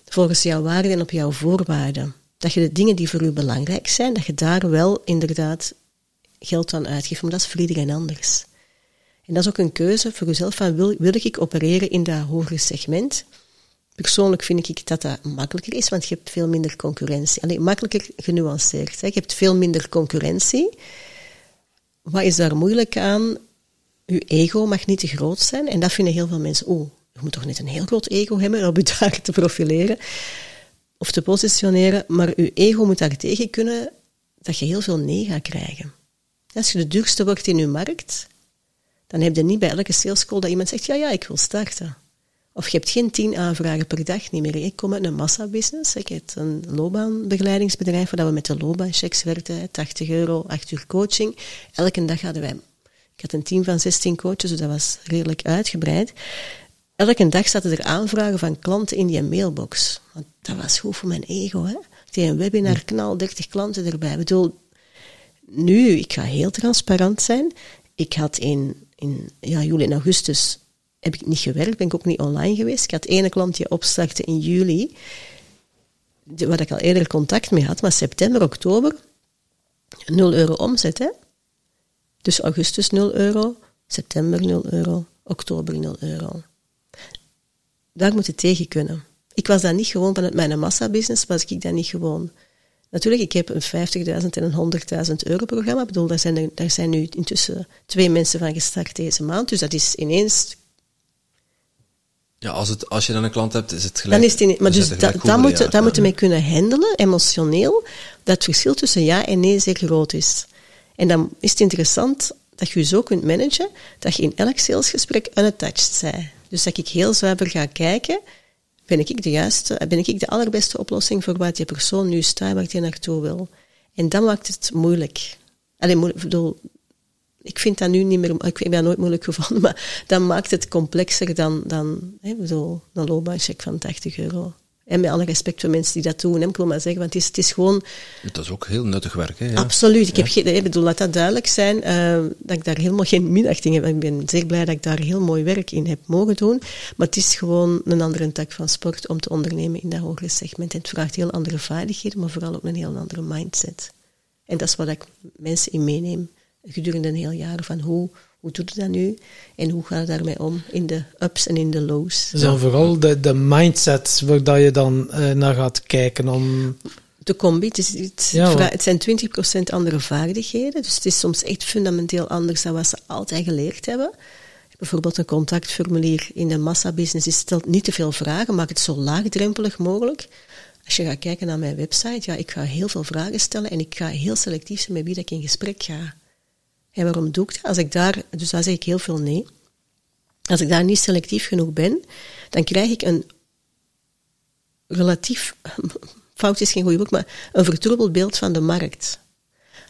volgens jouw waarden en op jouw voorwaarden. Dat je de dingen die voor u belangrijk zijn, dat je daar wel inderdaad geld aan uitgeeft, maar dat is voor iedereen anders. En dat is ook een keuze voor jezelf van wil, wil ik opereren in dat hogere segment? Persoonlijk vind ik dat dat makkelijker is, want je hebt veel minder concurrentie. Alleen makkelijker genuanceerd. Hè. Je hebt veel minder concurrentie. Wat is daar moeilijk aan? Je ego mag niet te groot zijn. En dat vinden heel veel mensen, oh, je moet toch niet een heel groot ego hebben om je daar te profileren of te positioneren. Maar je ego moet daar tegen kunnen dat je heel veel nee gaat krijgen. Als je de duurste wordt in je markt, dan heb je niet bij elke sales call dat iemand zegt, ja, ja, ik wil starten. Of je hebt geen tien aanvragen per dag niet meer. Ik kom uit een massabusiness. Ik heb een loopbaanbegeleidingsbedrijf waar we met de loopbaanchecks werkten. 80 euro, 8 uur coaching. Elke dag hadden wij... Ik had een team van 16 coaches, dus dat was redelijk uitgebreid. Elke dag zaten er aanvragen van klanten in die mailbox. Want dat was goed voor mijn ego. Hè? Die een webinar knal, 30 klanten erbij. Ik bedoel, nu, ik ga heel transparant zijn. Ik had in, in ja, juli en augustus heb ik niet gewerkt, ben ik ook niet online geweest. Ik had ene klant die in juli, waar ik al eerder contact mee had, maar september, oktober, 0 euro omzet. Hè? Dus augustus 0 euro, september 0 euro, oktober 0 euro. Daar moet je tegen kunnen. Ik was dat niet gewoon vanuit mijn massabusiness, was ik dat niet gewoon. Natuurlijk, ik heb een 50.000 en een 100.000 euro programma. Ik bedoel, daar zijn, daar zijn nu intussen twee mensen van gestart deze maand. Dus dat is ineens ja, als, het, als je dan een klant hebt, is het gelijk. Dan is het in, maar dus dat, dat, moet, dat moeten mee kunnen handelen, emotioneel, dat het verschil tussen ja en nee zeer groot is. En dan is het interessant dat je je zo kunt managen, dat je in elk salesgesprek unattached bent. Dus dat ik heel zuiver ga kijken, ben ik de juiste, ben ik de allerbeste oplossing voor wat die persoon nu staat, waar hij naartoe wil. En dat maakt het moeilijk. Alleen, ik bedoel, ik vind dat nu niet meer, ik heb dat nooit moeilijk gevonden, maar dat maakt het complexer dan, dan hè, bedoel, een loopbaancheck van 80 euro. En met alle respect voor mensen die dat doen, ik wil maar zeggen, want het is, het is gewoon... Dat is ook heel nuttig werk, hè? Ja. Absoluut. Ik, heb geen, ik bedoel, laat dat duidelijk zijn, uh, dat ik daar helemaal geen minachting heb. Ik ben zeer blij dat ik daar heel mooi werk in heb mogen doen. Maar het is gewoon een andere tak van sport om te ondernemen in dat hogere segment. En het vraagt heel andere vaardigheden, maar vooral ook een heel andere mindset. En dat is wat ik mensen in meeneem gedurende een heel jaar van hoe, hoe doet het dat nu en hoe gaat het daarmee om in de ups en in de lows. Dus dan vooral de, de mindset waar dat je dan uh, naar gaat kijken om... De combi, het, is, het, ja, het zijn 20% andere vaardigheden, dus het is soms echt fundamenteel anders dan wat ze altijd geleerd hebben. Bijvoorbeeld een contactformulier in de massabusiness, die stelt niet te veel vragen, maak het zo laagdrempelig mogelijk. Als je gaat kijken naar mijn website, ja, ik ga heel veel vragen stellen en ik ga heel selectief zijn met wie dat ik in gesprek ga. En waarom doe ik dat? Als ik daar, dus daar zeg ik heel veel nee. Als ik daar niet selectief genoeg ben, dan krijg ik een relatief, fout is geen goed woord, maar een vertroebeld beeld van de markt.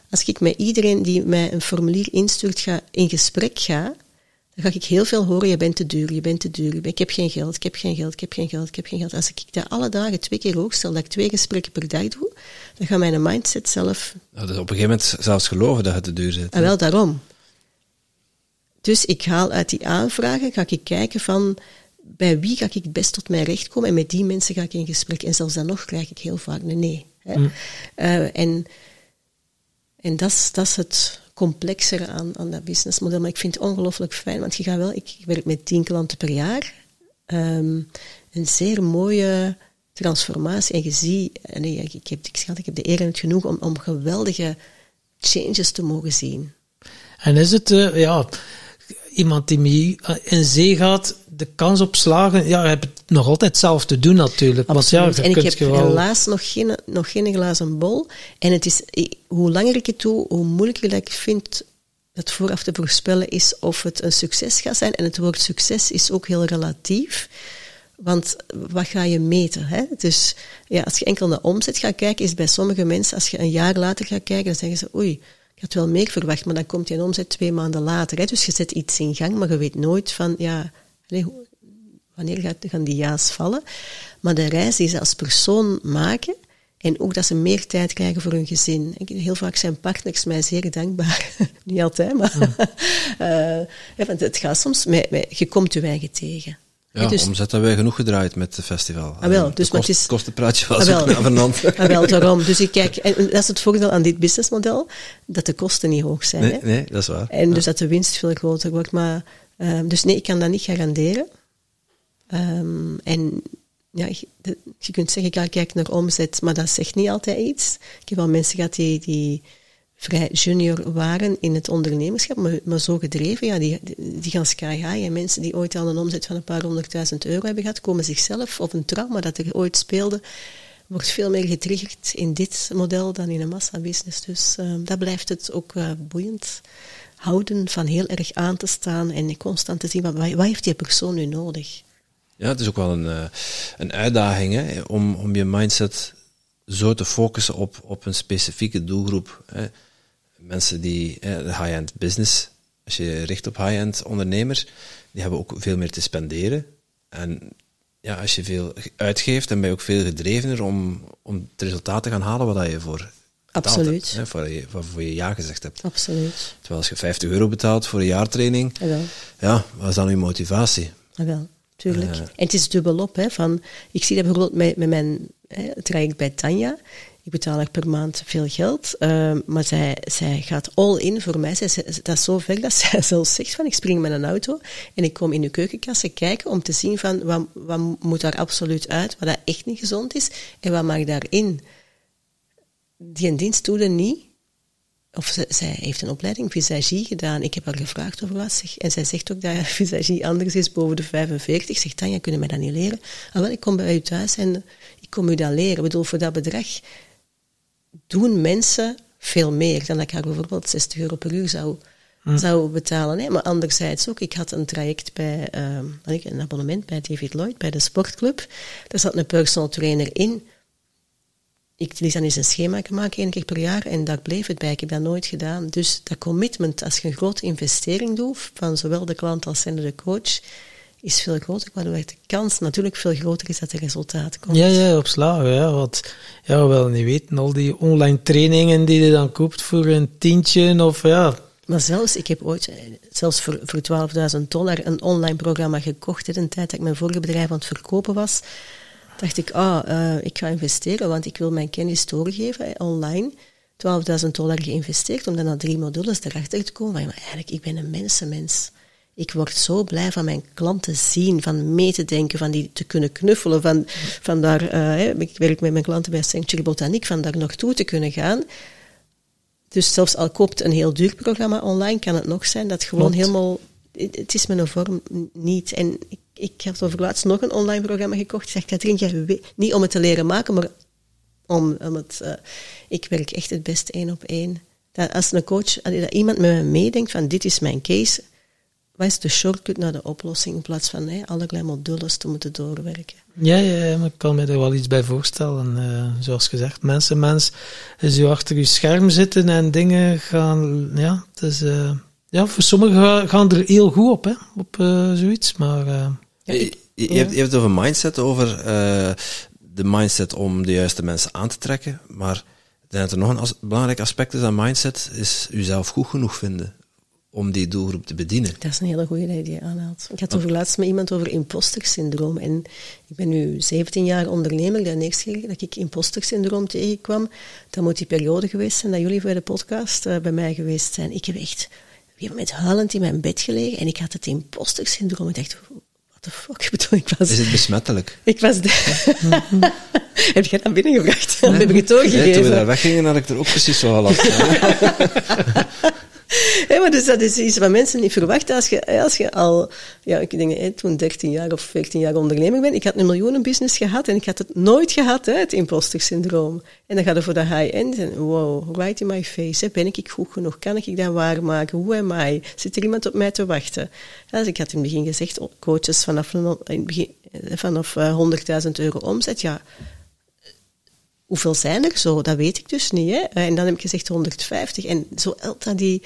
Als ik met iedereen die mij een formulier instuurt ga, in gesprek ga, dan ga ik heel veel horen, je bent te duur, je bent te duur, ik heb geen geld, ik heb geen geld, ik heb geen geld, ik heb geen geld. Als ik dat alle dagen twee keer hoog stel, dat ik twee gesprekken per dag doe, dan gaat mijn mindset zelf... Nou, dus op een gegeven moment zelfs geloven dat het te duur zit. En ah, wel daarom. Dus ik haal uit die aanvragen, ga ik kijken van bij wie ga ik het best tot mijn recht komen en met die mensen ga ik in gesprek. En zelfs dan nog krijg ik heel vaak een nee. Hè. Mm. Uh, en en dat is, dat is het complexere aan, aan dat businessmodel. Maar ik vind het ongelooflijk fijn, want je gaat wel, ik, werk met tien klanten per jaar. Um, een zeer mooie transformatie. En je ziet, nee, ik, heb, ik, schat, ik heb de eer en het genoeg om, om geweldige changes te mogen zien. En is het, uh, ja, iemand die eh, in zee gaat, de kans op slagen, ja, je hebt het nog altijd zelf te doen natuurlijk. Absoluut. ja, en ik heb helaas nog geen, nog geen glazen bol. En het is, hoe langer ik het doe, hoe moeilijker ik vind het vooraf te voorspellen is of het een succes gaat zijn. En het woord succes is ook heel relatief. Want wat ga je meten? Hè? Dus ja, als je enkel naar omzet gaat kijken, is bij sommige mensen, als je een jaar later gaat kijken, dan zeggen ze, oei, je had wel meer verwacht, maar dan komt je omzet twee maanden later. Hè? Dus je zet iets in gang, maar je weet nooit van, ja, wanneer gaat, gaan die ja's vallen. Maar de reis die ze als persoon maken, en ook dat ze meer tijd krijgen voor hun gezin. Heel vaak zijn partners mij zeer dankbaar. Niet altijd, maar ja. uh, want het gaat soms, met, je komt je eigen tegen. Ja, dus, omzet hebben wij genoeg gedraaid met het festival. Ah, wel, dus, kost, het is, kostenpraatje was ah, ook naar ah, wel, daarom. Dus ik kijk, en dat is het voordeel aan dit businessmodel, dat de kosten niet hoog zijn. Nee, hè? nee dat is waar. En dus dat de winst veel groter wordt. Maar, um, dus nee, ik kan dat niet garanderen. Um, en ja, je, je kunt zeggen, ik ga kijken naar omzet, maar dat zegt niet altijd iets. Ik heb wel mensen gehad die, die vrij junior waren in het ondernemerschap, maar, maar zo gedreven, ja, die, die gaan sky high. En mensen die ooit al een omzet van een paar honderdduizend euro hebben gehad, komen zichzelf, of een trauma dat er ooit speelde, wordt veel meer getriggerd in dit model dan in een massabusiness. Dus uh, dat blijft het ook uh, boeiend houden van heel erg aan te staan en constant te zien, wat, wat heeft die persoon nu nodig? Ja, het is ook wel een, uh, een uitdaging hè, om, om je mindset zo te focussen op, op een specifieke doelgroep. Hè mensen die eh, high-end business, als je richt op high-end ondernemers, die hebben ook veel meer te spenderen. En ja, als je veel uitgeeft, dan ben je ook veel gedrevener om, om het resultaat te gaan halen wat je voor Absoluut. Voor, je, voor je ja gezegd hebt. Absoluut. Terwijl als je 50 euro betaalt voor een jaartraining, Jawel. ja, wat is dan je motivatie? Jawel, tuurlijk. Uh, en het is dubbelop. Hè, van, ik zie dat bijvoorbeeld met, met mijn hè, traject bij Tanja. Ik betaal haar per maand veel geld, uh, maar zij, zij gaat all in voor mij. Zij, dat is zo ver dat zij zelfs zegt van ik spring met een auto en ik kom in de keukenkassen kijken om te zien van wat, wat moet daar absoluut uit, wat dat echt niet gezond is en wat mag daarin. Die een dienst doet niet. Of ze, zij heeft een opleiding visagie gedaan. Ik heb haar gevraagd over wat. Zeg, en zij zegt ook dat visagie anders is boven de 45. Zegt Tanja, kunnen mij dat niet leren? Ah, wel, ik kom bij u thuis en ik kom u dat leren. Ik bedoel, voor dat bedrag doen mensen veel meer dan dat ik haar bijvoorbeeld 60 euro per uur zou, hm. zou betalen. Hè. Maar anderzijds ook, ik had een traject bij, uh, een abonnement bij David Lloyd, bij de sportclub. Daar zat een personal trainer in. Ik liet dan eens een schema maken, één keer per jaar, en daar bleef het bij. Ik heb dat nooit gedaan. Dus dat commitment, als je een grote investering doet, van zowel de klant als de coach, is veel groter, waardoor de kans natuurlijk veel groter is dat er resultaat komt. Ja, ja, op slagen. Ja, wat, ja, wel niet weten, al die online trainingen die je dan koopt voor een tientje of ja. Maar zelfs, ik heb ooit, zelfs voor, voor 12.000 dollar, een online programma gekocht in een tijd dat ik mijn vorige bedrijf aan het verkopen was. Dacht ik, ah, uh, ik ga investeren, want ik wil mijn kennis doorgeven online. 12.000 dollar geïnvesteerd om dan na drie modules erachter te komen. Maar eigenlijk, ik ben een mensenmens ik word zo blij van mijn klanten zien, van mee te denken, van die te kunnen knuffelen, van, van daar, uh, ik werk met mijn klanten bij Sanctuary Botaniek, van daar naartoe te kunnen gaan. Dus zelfs al koopt een heel duur programma online, kan het nog zijn dat gewoon helemaal, het, is mijn vorm niet. En ik, ik heb over laatst nog een online programma gekocht. Ik zeg, Katrien, jij niet om het te leren maken, maar om, om het, uh, ik werk echt het best één op één. Dat als een coach, dat iemand met me meedenkt van dit is mijn case, wat is de shortcut naar de oplossing in plaats van hè, allerlei modules te moeten doorwerken? Ja, ja, maar ik kan me er wel iets bij voorstellen. Uh, zoals gezegd, mensen, mens, zo achter je scherm zitten en dingen gaan, ja, het is... Uh, ja, voor sommigen gaan er heel goed op, hè, op zoiets. Maar, ja, je, je, hebt, je hebt het over mindset, over uh, de mindset om de juiste mensen aan te trekken. Maar dat er nog een as belangrijk aspect is aan mindset, is jezelf goed genoeg vinden om die doelgroep te bedienen. Dat is een hele goede idee die je aanhaalt. Ik had over laatst met iemand over imposter-syndroom. En ik ben nu 17 jaar ondernemer. De eerste keer dat ik imposter-syndroom tegenkwam, dan moet die periode geweest zijn dat jullie voor de podcast uh, bij mij geweest zijn. Ik heb echt met huilend in mijn bed gelegen en ik had het imposter-syndroom. Ik dacht, what the fuck? Ik bedoel, ik was... Is het besmettelijk? Ik was... De... heb jij dat binnengebracht? Nee. heb ik het doorgegeven. Nee, toen we daar weggingen had ik er ook precies zo al Maar dus dat is iets wat mensen niet verwachten. Als je, als je al, ja, ik denk hey, toen 13 jaar of 14 jaar ondernemer bent, ik had een miljoenenbusiness gehad en ik had het nooit gehad, hè, het imposter syndroom. En dan gaat het voor de high-end en wow, right in my face. Hè, ben ik goed genoeg? Kan ik dat waarmaken? Hoe am I? Zit er iemand op mij te wachten? Dus ik had in het begin gezegd, coaches vanaf, in het begin, vanaf 100.000 euro omzet, ja, hoeveel zijn er zo? Dat weet ik dus niet. Hè? En dan heb ik gezegd 150. En zo altijd die...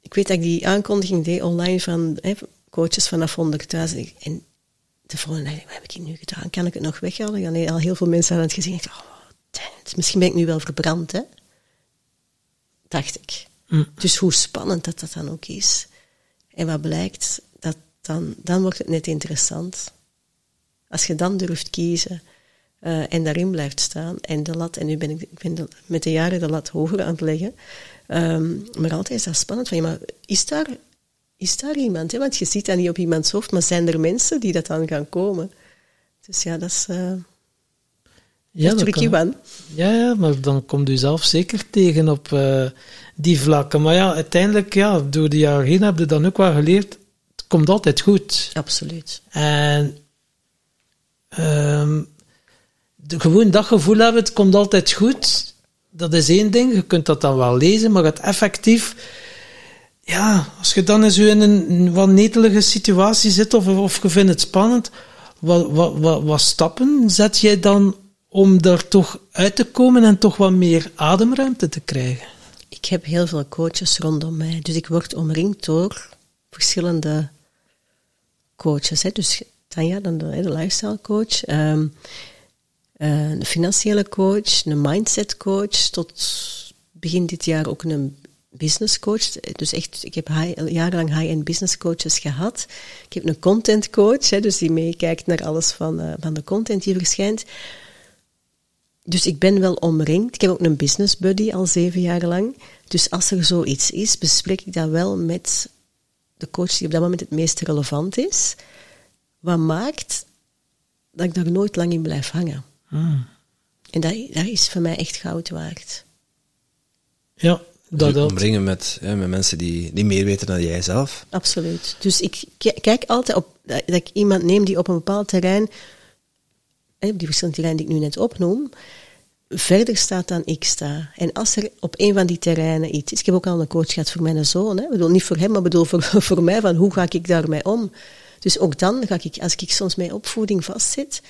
Ik weet dat ik die aankondiging deed online van hè, coaches vanaf 100.000. En de volgende dag, wat heb ik nu gedaan? Kan ik het nog weghalen? Ja, nee, al heel veel mensen hadden het gezien. Ik dacht, oh, misschien ben ik nu wel verbrand, hè? Dacht ik. Mm. Dus hoe spannend dat dat dan ook is. En wat blijkt, dat dan, dan wordt het net interessant. Als je dan durft kiezen uh, en daarin blijft staan. En de lat, en nu ben ik, ik ben met de jaren de lat hoger aan het leggen. Um, maar altijd is dat spannend van, je, maar is daar, is daar iemand? Hè? Want je ziet dat niet op iemands hoofd, maar zijn er mensen die dat dan gaan komen? Dus ja, dat is... Uh, ja, dat tricky one. Ja, ja, maar dan komt u zelf zeker tegen op uh, die vlakken. Maar ja, uiteindelijk, ja, door de jaren heen heb je dan ook wel geleerd, het komt altijd goed. Absoluut. En um, gewoon dat gevoel hebben, het komt altijd goed. Dat is één ding, je kunt dat dan wel lezen, maar het effectief, ja, als je dan eens in een wat netelige situatie zit of, of je vindt het spannend, wat, wat, wat, wat stappen zet jij dan om daar toch uit te komen en toch wat meer ademruimte te krijgen? Ik heb heel veel coaches rondom mij, dus ik word omringd door verschillende coaches. Hè. Dus Tanja, dan de, de lifestyle coach. Um, uh, een financiële coach, een mindset coach, tot begin dit jaar ook een business coach. Dus echt, ik heb high, jarenlang high-end business coaches gehad. Ik heb een content coach, hè, dus die meekijkt naar alles van, uh, van de content die verschijnt. Dus ik ben wel omringd. Ik heb ook een business buddy al zeven jaar lang. Dus als er zoiets is, bespreek ik dat wel met de coach die op dat moment het meest relevant is. Wat maakt dat ik daar nooit lang in blijf hangen. En dat, dat is voor mij echt goud waard. Ja, dat dus omringen met, ja, met mensen die, die meer weten dan jij zelf. Absoluut. Dus ik kijk altijd op dat ik iemand neem die op een bepaald terrein, op die verschillende terreinen die ik nu net opnoem, verder staat dan ik sta. En als er op een van die terreinen iets is, ik heb ook al een coach gehad voor mijn zoon, hè, ik bedoel niet voor hem, maar bedoel voor, voor mij, van hoe ga ik daarmee om? Dus ook dan ga ik, als ik soms mijn opvoeding vastzit,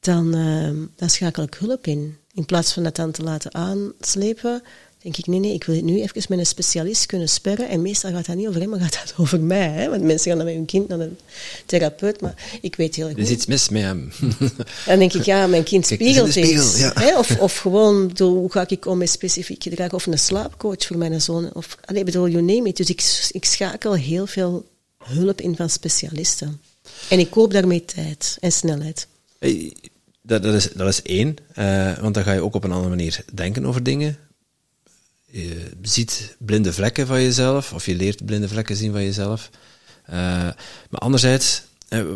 dan, uh, dan schakel ik hulp in. In plaats van dat dan te laten aanslepen, denk ik, nee, nee, ik wil het nu even met een specialist kunnen sperren. En meestal gaat dat niet over hem, maar gaat dat over mij. Hè? Want mensen gaan dan met hun kind naar een therapeut, maar ik weet heel goed. Er is iets mis met hem. dan denk ik, ja, mijn kind spiegelt iets. Ja. Hè? Of, of gewoon, hoe ga ik om met specifiek gedrag? Of een slaapcoach voor mijn zoon. Of, allee, bedoel, you name it. Dus ik, ik schakel heel veel hulp in van specialisten. En ik koop daarmee tijd en snelheid. Dat, dat, is, dat is één, uh, want dan ga je ook op een andere manier denken over dingen. Je ziet blinde vlekken van jezelf, of je leert blinde vlekken zien van jezelf. Uh, maar anderzijds, uh,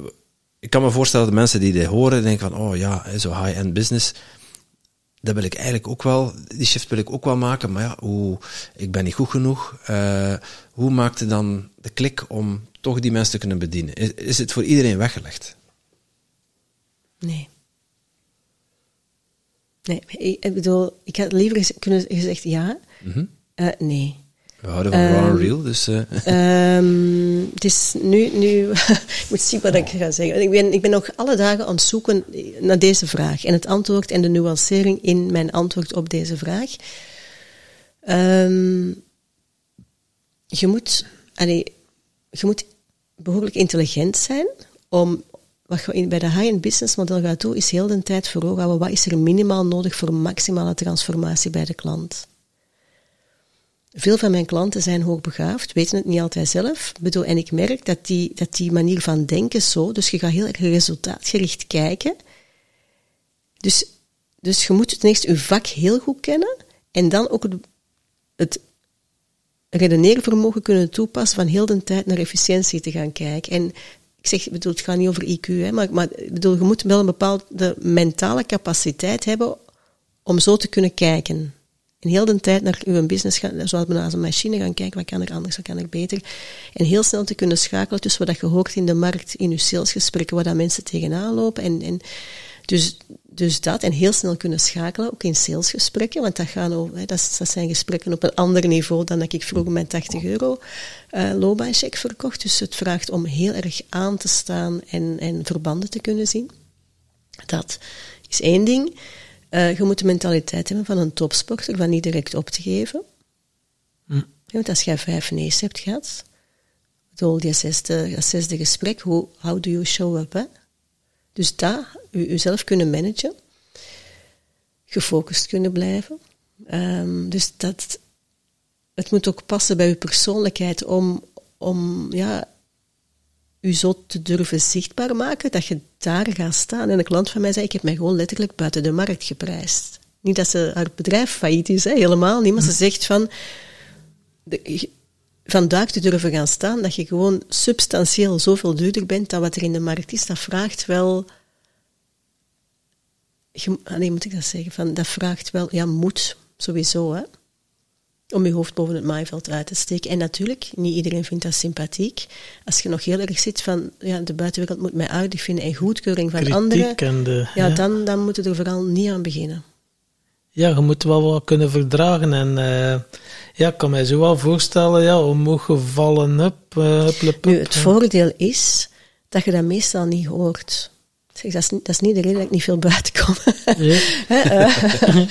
ik kan me voorstellen dat mensen die dit horen denken van, oh ja, zo high-end business, dat wil ik eigenlijk ook wel, die shift wil ik ook wel maken, maar ja, hoe, ik ben niet goed genoeg. Hoe maakte dan de klik om toch die mensen te kunnen bedienen? Is het voor iedereen weggelegd? Nee. Nee, ik bedoel, ik had liever kunnen gezegd ja. Mm uh, nee. We houden van um, raw real, dus... Uh. Um, het is nu... nu ik moet zien wat ik ga zeggen. Ik ben, ik ben nog alle dagen aan het zoeken naar deze vraag. En het antwoord en de nuancering in mijn antwoord op deze vraag. Um, je moet, allee, je moet behoorlijk intelligent zijn om wat je bij de high-end business model gaat doen, is heel de tijd voor ogen houden wat is er minimaal nodig voor maximale transformatie bij de klant. Veel van mijn klanten zijn hoogbegaafd, weten het niet altijd zelf. Bedoel, en ik merk dat die, dat die manier van denken zo, dus je gaat heel erg resultaatgericht kijken. Dus, dus je moet ten eerste je vak heel goed kennen en dan ook het, het redeneervermogen kunnen toepassen van heel de tijd naar efficiëntie te gaan kijken. En ik zeg, bedoel, het gaat niet over IQ, hè, maar, maar bedoel, je moet wel een bepaalde mentale capaciteit hebben om zo te kunnen kijken. En heel de tijd naar uw business gaan, zoals naar een machine gaan kijken, wat kan er anders, wat kan er beter. En heel snel te kunnen schakelen tussen wat je hoort in de markt, in uw salesgesprekken, waar dat mensen tegenaan lopen. En, en dus, dus dat, en heel snel kunnen schakelen, ook in salesgesprekken, want dat, gaan over, hè, dat, dat zijn gesprekken op een ander niveau dan dat ik vroeger mijn 80 euro eh loopbaancheck verkocht. Dus het vraagt om heel erg aan te staan en, en verbanden te kunnen zien. Dat is één ding. Eh, je moet de mentaliteit hebben van een topsporter, van niet direct op te geven. Hm. Want als jij vijf nee's hebt gehad, bedoel, die zesde, zesde gesprek, hoe, how do you show up? Hè? Dus dat, u, uzelf kunnen managen, gefocust kunnen blijven. Ehm, dus dat, het moet ook passen bij uw persoonlijkheid om, om ja, u zo te durven zichtbaar maken dat je daar gaat staan. En een klant van mij zei, ik heb mij gewoon letterlijk buiten de markt geprijsd. Niet dat ze haar bedrijf failliet is, hè, helemaal niet, maar ze zegt van, de, van daar te durven gaan staan, dat je gewoon substantieel zoveel duurder bent dan wat er in de markt is, dat vraagt wel... Je, nee, moet ik dat zeggen? Van, dat vraagt wel, ja, moed, sowieso, hè. Om je hoofd boven het maaiveld uit te steken. En natuurlijk, niet iedereen vindt dat sympathiek. Als je nog heel erg zit van, ja, de buitenwereld moet mij aardig vinden en goedkeuring van Kritiek anderen, en de, ja, ja. Dan, dan moet je er vooral niet aan beginnen. Ja, je moet wel wat kunnen verdragen. En eh, ja, ik kan mij zo wel voorstellen, ja, omhoog gevallen, up, uh, up, up, Nu, het voordeel is dat je dat meestal niet hoort. Zeg, dat, is, niet- dat is niet de reden dat ik niet veel buiten kom. Ja. Hè, eh,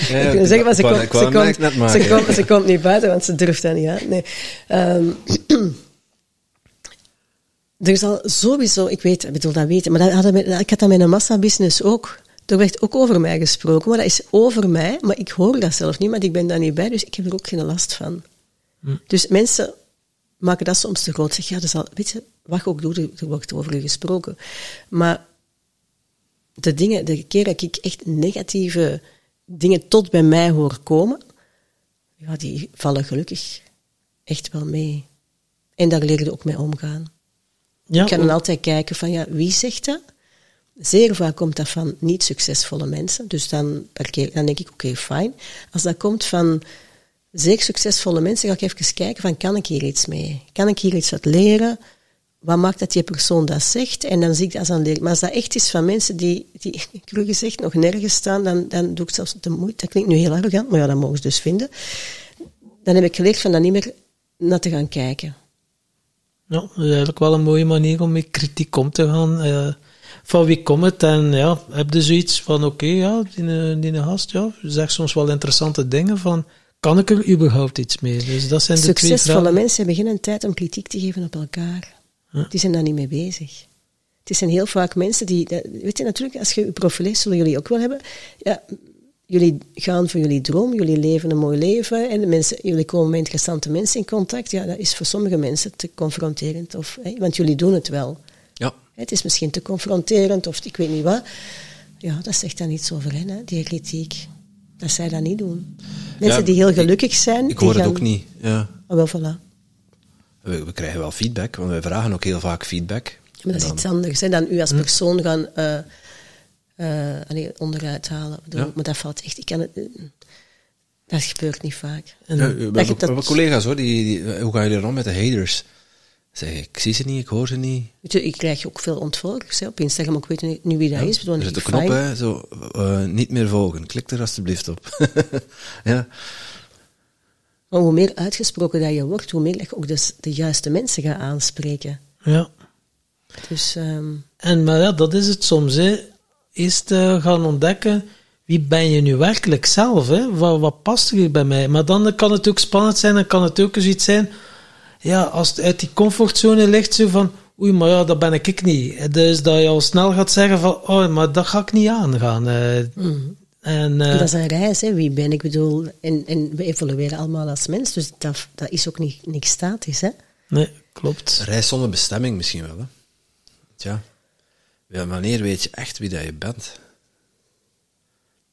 Ja, ik wil zeggen, maar ze komt, ik wou ze, hem komt, net ze, maken. komt, ze komt niet buiten, want ze durft dat niet uit. Nee. Ehm, er is al sowieso, ik weet, ik bedoel dat weten, maar dat hadden we- ik had dat met een massabusiness ook. Er werd ook over mij gesproken, maar dat is over mij, maar ik hoor dat zelf niet, want ik ben daar niet bij, dus ik heb er ook geen last van. Hm. Dus mensen maken dat soms te groot. Zeg, ja, dat is al, weet je, wat ook doet, er er wordt over je gesproken. Maar de dingen, de keer dat ik echt negatieve dingen tot bij mij hoor komen, ja, die vallen gelukkig echt wel mee. En daar leer je ook mee omgaan. Ja, ik kan dan altijd kijken van, ja, wie zegt dat? Zeer vaak komt dat van niet succesvolle mensen. Dus dan, dan denk ik, oké, fijn. Als dat komt van zeer succesvolle mensen, ga ik even kijken van, kan ik hier iets mee? Kan ik hier iets uit leren? Wat maakt dat die persoon dat zegt? En dan zie ik dat als aan leren. Maar als dat echt is van mensen die, die cru gezegd, nog nergens staan, dan, dan doe ik zelfs de moeite. Dat klinkt nu heel arrogant, maar ja, dat mogen ze dus vinden. Dan heb ik geleerd van dat niet meer naar te gaan kijken. ja, dat is eigenlijk wel een mooie manier om met kritiek om te gaan. eh, van wie komt het? En ja, heb je zoiets van, oké, ja, die, die gast, ja, zegt soms wel interessante dingen van, kan ik er überhaupt iets mee? Dus dat zijn de twee Succesvolle mensen geen tijd om kritiek te geven op elkaar. Die zijn daar niet mee bezig. Het zijn heel vaak mensen die, weet je, natuurlijk, als je je profiel leest, zullen jullie ook wel hebben. Ja, jullie gaan voor jullie droom, jullie leven een mooi leven en de mensen, jullie komen met interessante mensen in contact. Ja, dat is voor sommige mensen te confronterend, of, hè, want jullie doen het wel. Het is misschien te confronterend of ik weet niet wat. Ja, dat zegt dan iets over hen, hè, die kritiek. Dat zij dat niet doen. Mensen Ja, die heel gelukkig zijn. Ik hoor het gaan- ook niet. Ja. Oh, wel, voilà. We, we krijgen wel feedback, want wij vragen ook heel vaak feedback. Maar dat is iets anders. Hè, dan u als persoon gaan eh, eh, allee, onderuit halen. Ja. Maar dat valt echt... Ik kan het, eh, dat gebeurt niet vaak. En- Ja, we, dat hebben, je dat- collega's hoor, die, die, hoe gaan jullie om met de haters? Zeg, ik zie ze niet, ik hoor ze niet. Weet je, ik krijg ook veel ontvolgers hè, op Instagram, maar ik weet niet, niet wie dat is. Er zit een knop, hè, zo, eh, niet meer volgen. Klik er alstublieft op. ja. Maar hoe meer uitgesproken dat je wordt, hoe meer dat je ook dus de juiste mensen gaat aanspreken. Ja. Dus ehm, En, maar ja, dat is het soms. Hè. Eerst eh, gaan ontdekken, wie ben je nu werkelijk zelf? Hè? Wat, wat past er hier bij mij? Maar dan kan het ook spannend zijn, dan kan het ook eens iets zijn. Ja, als het uit die comfortzone ligt, zo van, oei, maar ja, dat ben ik niet. Dus dat je al snel gaat zeggen van, oh, maar dat ga ik niet aangaan. Eh, Mm. en, eh, Dat is een reis, hè. wie ben ik? bedoel, en, en we evolueren allemaal als mens, dus dat, dat is ook niet, niks statisch. Hè? nee, klopt. Een reis zonder bestemming misschien wel, hè? Tja. Ja, wanneer weet je echt wie dat je bent?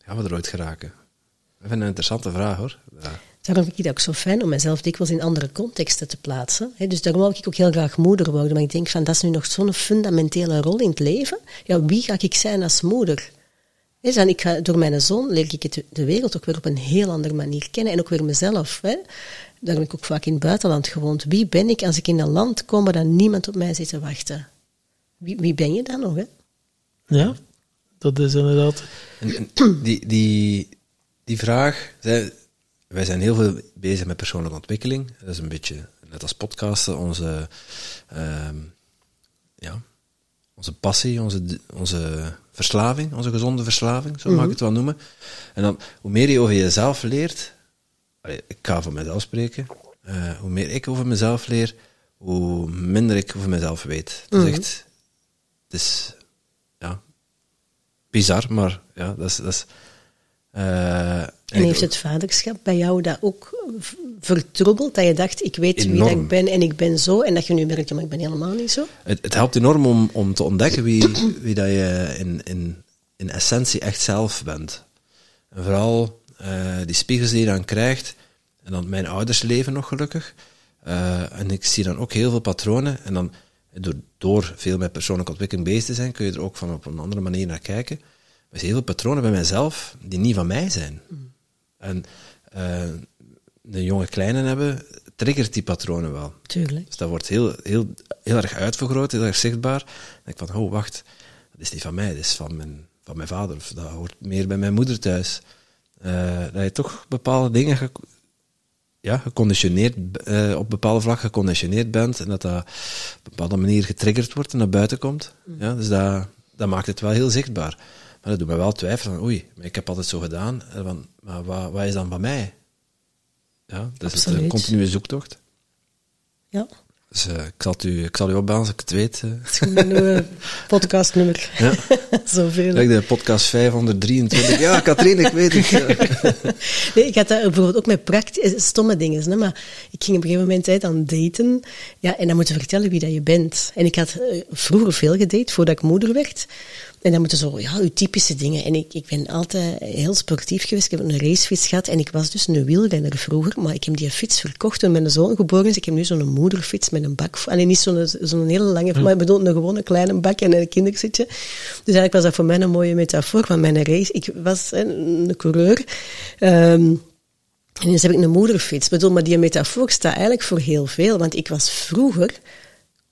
Gaan we er ooit geraken? Het een interessante vraag, hoor. Ja. Daarom vind ik het ook zo fijn om mezelf dikwijls in andere contexten te plaatsen. hè. Dus daarom wil ik ook heel graag moeder worden. Maar ik denk van, dat is nu nog zo'n fundamentele rol in het leven. Ja, wie ga ik zijn als moeder? Dan ik ga, door mijn zoon leer ik het, de wereld ook weer op een heel andere manier kennen. En ook weer mezelf. Hè. Daar heb ik ook vaak in het buitenland gewoond. Wie ben ik als ik in een land kom waar dan niemand op mij zit te wachten? Wie, wie ben je dan nog? Hè? Ja, dat is inderdaad... En, en die, die, die vraag, zij- wij zijn heel veel bezig met persoonlijke ontwikkeling. Dat is een beetje, net als podcasten, onze, ehm, ja, onze passie, onze, onze verslaving, onze gezonde verslaving, zo mag ik het wel noemen. En dan, hoe meer je over jezelf leert, allee, ik ga voor mezelf spreken, eh, hoe meer ik over mezelf leer, hoe minder ik over mezelf weet. Het is echt, het is, ja, bizar, maar ja, dat is. Dat is eh, En heeft het vaderschap bij jou dat ook vertroebeld? Dat je dacht, ik weet wie dat ik ben en ik ben zo. En dat je nu merkt, maar ik ben helemaal niet zo. het, het helpt enorm om, om te ontdekken wie, wie dat je in, in, in essentie echt zelf bent. En vooral eh, die spiegels die je dan krijgt. En dan mijn ouders leven nog gelukkig. Eh, en ik zie dan ook heel veel patronen. En dan, door, door veel met persoonlijke ontwikkeling bezig te zijn, kun je er ook van op een andere manier naar kijken. Maar er zijn heel veel patronen bij mijzelf die niet van mij zijn. En eh, de jonge kleinen hebben, triggert die patronen wel. Tuurlijk. Dus dat wordt heel, heel, heel erg uitvergroot, heel erg zichtbaar. Dan denk ik van, oh, wacht, dat is niet van mij, dat is van mijn, van mijn vader. Of dat hoort meer bij mijn moeder thuis. Eh, dat je toch bepaalde dingen ge- ja, geconditioneerd, eh, op bepaalde vlak geconditioneerd bent. En dat dat op een bepaalde manier getriggerd wordt en naar buiten komt. Ja, dus dat, dat maakt het wel heel zichtbaar. Maar dat doet mij wel twijfelen van, oei, maar ik heb altijd zo gedaan. Van, maar wat, wat is dan van mij? Ja, dat is een Absoluut. continue zoektocht. Ja, Dus eh, ik, zal u, ik zal u opbellen als ik het weet. eh. nieuwe podcastnummer. Ja. Zoveel. Kijk, de podcast 523. Ja, Katrien, ik weet het. ja. Nee, ik had dat bijvoorbeeld ook met praktische, stomme dingen. Hè, maar ik ging op een gegeven moment hè, dan daten. Ja, en dan moeten vertellen wie dat je bent. En ik had eh, vroeger veel gedate, voordat ik moeder werd. En dan moeten zo, ja, uw typische dingen. En ik, ik ben altijd heel sportief geweest. Ik heb een racefiets gehad. En ik was dus een wielrenner vroeger. Maar ik heb die fiets verkocht toen mijn zoon geboren is. Ik heb nu zo'n moederfiets met een bak. Alleen niet zo'n zo'n hele lange, maar ik bedoel een gewone kleine bak en een kinderzitje. Dus eigenlijk was dat voor mij een mooie metafoor van mijn race. Ik was hè, een coureur. Ehm, en dus heb ik een moederfiets. Ik bedoel, maar die metafoor staat eigenlijk voor heel veel. Want ik was vroeger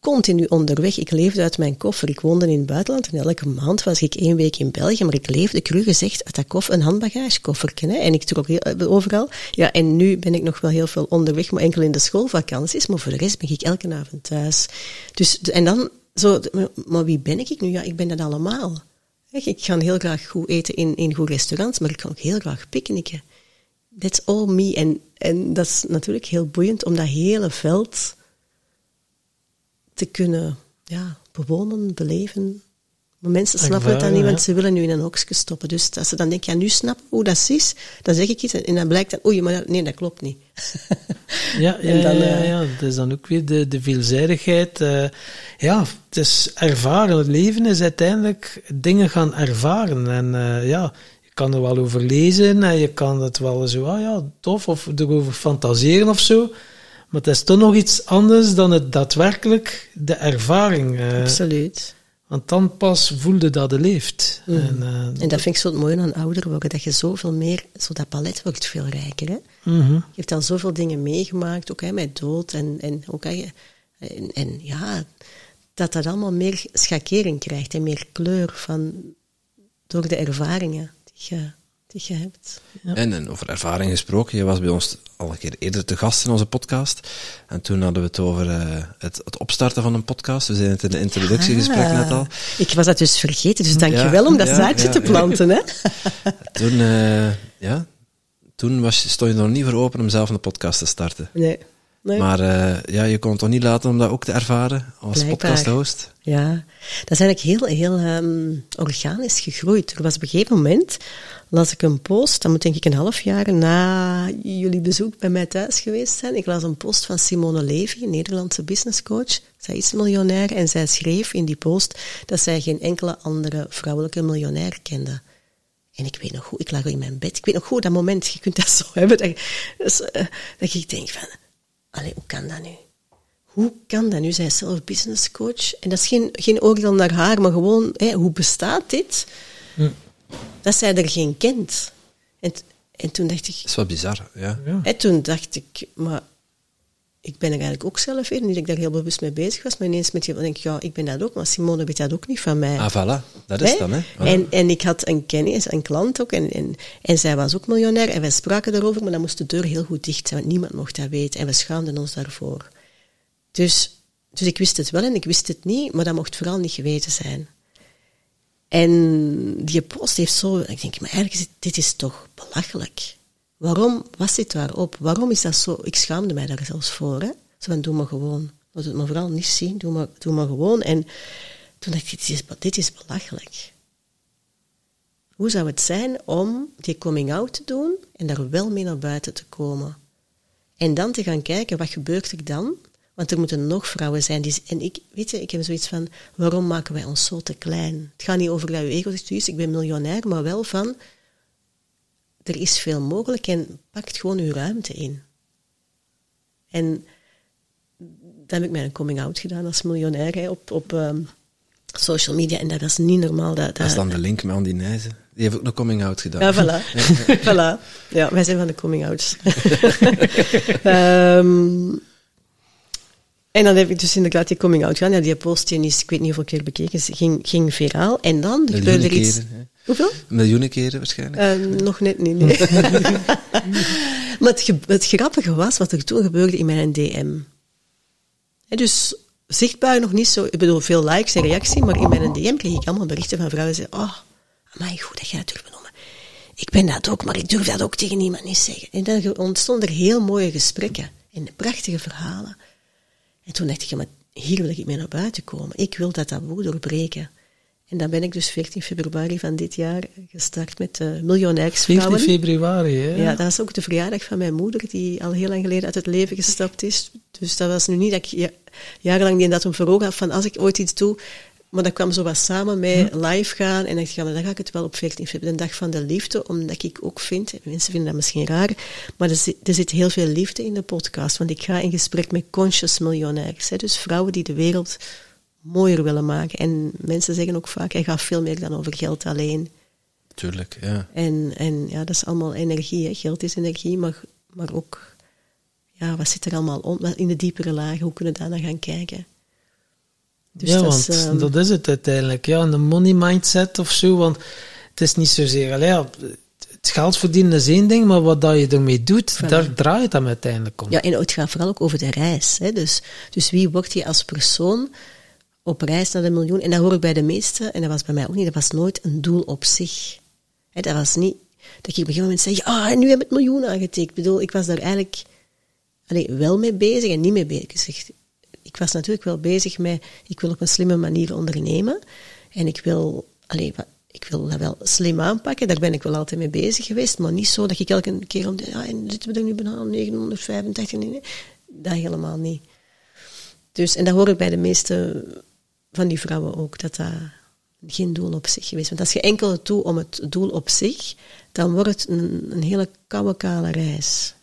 continu onderweg. Ik leefde uit mijn koffer. Ik woonde in het buitenland en elke maand was ik één week in België. Maar ik leefde, cru gezegd, uit dat koffer, een handbagagekoffertje. Hè. En ik trok eh, overal. Ja, en nu ben ik nog wel heel veel onderweg, maar enkel in de schoolvakanties. Maar voor de rest ben ik elke avond thuis. Dus, en dan zo, maar- wie ben ik nu? Ja, ik ben dat allemaal. Ik ga heel graag goed eten in, in goed restaurants, maar ik kan ook heel graag picknicken. That's all me. En, en dat is natuurlijk heel boeiend om dat hele veld te kunnen ja, bewonen, beleven. Maar mensen snappen het dan niet, want ze willen nu in een hokje stoppen. Dus als ze dan denken, ja, nu snappen hoe dat is, dan zeg ik iets en dan blijkt dat, oei, maar dat- nee, dat klopt niet. Ja, ja, En dan, ja, eh, ja, dat is dan ook weer de, de veelzijdigheid. eh, ja, het is ervaren. Het leven is uiteindelijk dingen gaan ervaren. En eh, ja, je kan er wel over lezen en je kan het wel zo, ah ja, tof, of erover fantaseren of zo. Maar het is toch nog iets anders dan het daadwerkelijk de ervaring. eh, Absoluut. want dan pas voelde dat je leeft. Mhm. En, eh, En dat vind ik zo het mooie aan ouder worden, dat je zoveel meer, zo dat palet wordt veel rijker. Hè? mhm. Je hebt al zoveel dingen meegemaakt, ook hè, met dood en, en ook hè, en, en ja, dat dat allemaal meer schakering krijgt en meer kleur van, door de ervaringen die je, die je hebt. En, en over ervaring gesproken, je was bij ons al een keer eerder te gast in onze podcast. En toen hadden we het over eh, het, het opstarten van een podcast. We zijn het in de introductiegesprek Ah, net al. Ik was dat dus vergeten, dus dank je Ja, wel om dat ja, zaadje ja, te ja. planten. Hè? Toen, eh, ja, toen was, stond je nog niet voor open om zelf een podcast te starten. Nee. Nee. Maar eh, ja, je kon het toch niet laten om dat ook te ervaren als podcast-host? Ja, dat is eigenlijk heel, heel ehm, organisch gegroeid. Er was op een gegeven moment, las ik een post, dat moet denk ik een half jaar na jullie bezoek bij mij thuis geweest zijn. Ik las een post van Simone Levy, een Nederlandse businesscoach. Zij is miljonair en zij schreef in die post dat zij geen enkele andere vrouwelijke miljonair kende. En ik weet nog goed, ik lag in mijn bed. Ik weet nog goed dat moment, je kunt dat zo hebben, dat, dus, eh, dat ik denk van, allee, hoe kan dat nu? Hoe kan dat nu? Zij is zelf business coach. En dat is geen, geen oordeel naar haar, maar gewoon, hoe bestaat dit? Dat zij er geen kent. En, en toen dacht ik, Dat is wel bizar, ja. Ja. hè, toen dacht ik, maar ik ben er eigenlijk ook zelf in. Niet dat ik daar heel bewust mee bezig was, maar ineens met je denk ik, ja, ik ben dat ook, maar Simone weet dat ook niet van mij. Ah, voilà. Dat is Hè? dan, hè. Voilà. En, en ik had een kennis, een klant ook, en, en, en zij was ook miljonair, en wij spraken daarover, maar dan moest de deur heel goed dicht zijn, want niemand mocht dat weten, en we schaamden ons daarvoor. Dus, dus ik wist het wel en ik wist het niet, maar dat mocht vooral niet geweten zijn. En die post heeft zo, ik denk, maar het, dit is toch belachelijk. Waarom was dit daarop? Waarom is dat zo? Ik schaamde mij daar zelfs voor. Hè? Zo van, doe maar gewoon. Laat het me vooral niet zien, doe maar, doe maar gewoon. En toen dacht ik, dit is, dit is belachelijk. Hoe zou het zijn om die coming-out te doen en daar wel mee naar buiten te komen? En dan te gaan kijken, wat gebeurt er dan? Want er moeten nog vrouwen zijn die... En ik, weet je, ik heb zoiets van, waarom maken wij ons zo te klein? Het gaat niet over dat je ego "Juist, ik ben miljonair, maar wel van, er is veel mogelijk en pakt gewoon uw ruimte in. En dan heb ik mij een coming-out gedaan als miljonair hè, op, op ehm, social media. En dat was niet normaal. Dat, Dat is dan de link met Andy Nijzen. Die heeft ook nog coming-out gedaan. ja, voilà. voilà. Ja, wij zijn van de coming-outs. Ehm, en dan heb ik dus inderdaad die coming-out gedaan. Ja, die post die is, ik weet niet hoeveel keer bekeken, ging, ging viraal. En dan gebeurde er iets... keren. Hoeveel? Miljoenen keren waarschijnlijk. Eh, nog net niet, nee. maar het, het grappige was wat er toen gebeurde in mijn DM. Dus zichtbaar nog niet zo, ik bedoel veel likes en reactie, maar in mijn DM kreeg ik allemaal berichten van vrouwen die zeiden, oh, amai, goed dat jij dat durft benoemen. Ik ben dat ook, maar ik durf dat ook tegen niemand niet zeggen. En dan ontstonden er heel mooie gesprekken en prachtige verhalen. En toen dacht ik, ja, maar hier wil ik mee naar buiten komen. Ik wil dat taboe doorbreken. En dan ben ik dus 14 februari van dit jaar gestart met uh, 14 miljonairsvrouwen. februari, hè? Ja, dat was ook de verjaardag van mijn moeder, die al heel lang geleden uit het leven gestapt is. Dus dat was nu niet dat ik ja- jarenlang die datum voor ogen had van als ik ooit iets doe. Maar dat kwam zo wat samen met live gaan. En dacht ik, ja, maar dan ga ik het wel op 14 februari, de dag van de liefde. Omdat ik ook vind, en mensen vinden dat misschien raar, maar er zit, er zit heel veel liefde in de podcast. Want ik ga in gesprek met conscious miljonairs. Hè, dus vrouwen die de wereld mooier willen maken. En mensen zeggen ook vaak, hij gaat veel meer dan over geld alleen. Tuurlijk, ja. En, en ja, dat is allemaal energie. Hè. Geld is energie, maar, maar ook, ja, wat zit er allemaal wat in de diepere lagen? Hoe kunnen we daar naar gaan kijken? Dus ja, dat want is, ehm, dat is het uiteindelijk. Ja, een money mindset of zo. Want het is niet zozeer... allee, ja, het geld verdienen is één ding, maar wat dat je ermee doet, Voilà. daar draait het dan uiteindelijk om. Ja, en het gaat vooral ook over de reis. Hè. Dus, dus wie wordt je als persoon op reis naar de miljoen? En dat hoor ik bij de meesten, en dat was bij mij ook niet, dat was nooit een doel op zich. Hè, dat was niet dat ik op een gegeven moment zei, ah, nu heb ik het miljoen aangetekend. Ik bedoel, ik was daar eigenlijk allee, wel mee bezig en niet mee bezig. Ik was natuurlijk wel bezig met, ik wil op een slimme manier ondernemen. En ik wil, allee, wa- ik wil dat wel slim aanpakken, daar ben ik wel altijd mee bezig geweest, maar niet zo dat ik elke keer om ja, en zitten we er nu bijna aan 985, nee, nee, dat helemaal niet. Dus, en dat hoor ik bij de meeste van die vrouwen ook, dat dat geen doel op zich geweest. Want als je enkel doet om het doel op zich, dan wordt het een, een hele koude, kale reis.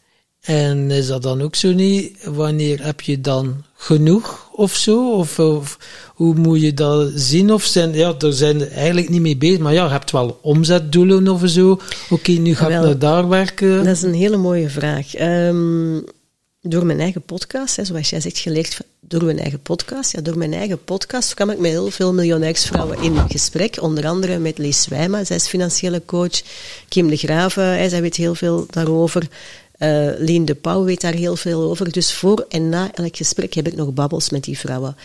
En is dat dan ook zo niet? Wanneer heb je dan genoeg of zo? Of, of hoe moet je dat zien? Of zijn, ja, daar zijn we eigenlijk niet mee bezig, maar ja, je hebt wel omzetdoelen of zo. Oké, nu ga ik naar daar werken. Dat is een hele mooie vraag. Ehm, door mijn eigen podcast, hè, zoals jij zegt, geleerd door mijn eigen podcast. Ja, door mijn eigen podcast kwam ik met heel veel miljonairsvrouwen in gesprek. Onder andere met Lies Wijma, zij is financiële coach. Kim de Graven, zij weet heel veel daarover. Lien de Pauw weet daar heel veel over. Dus voor en na elk gesprek heb ik nog babbels met die vrouwen.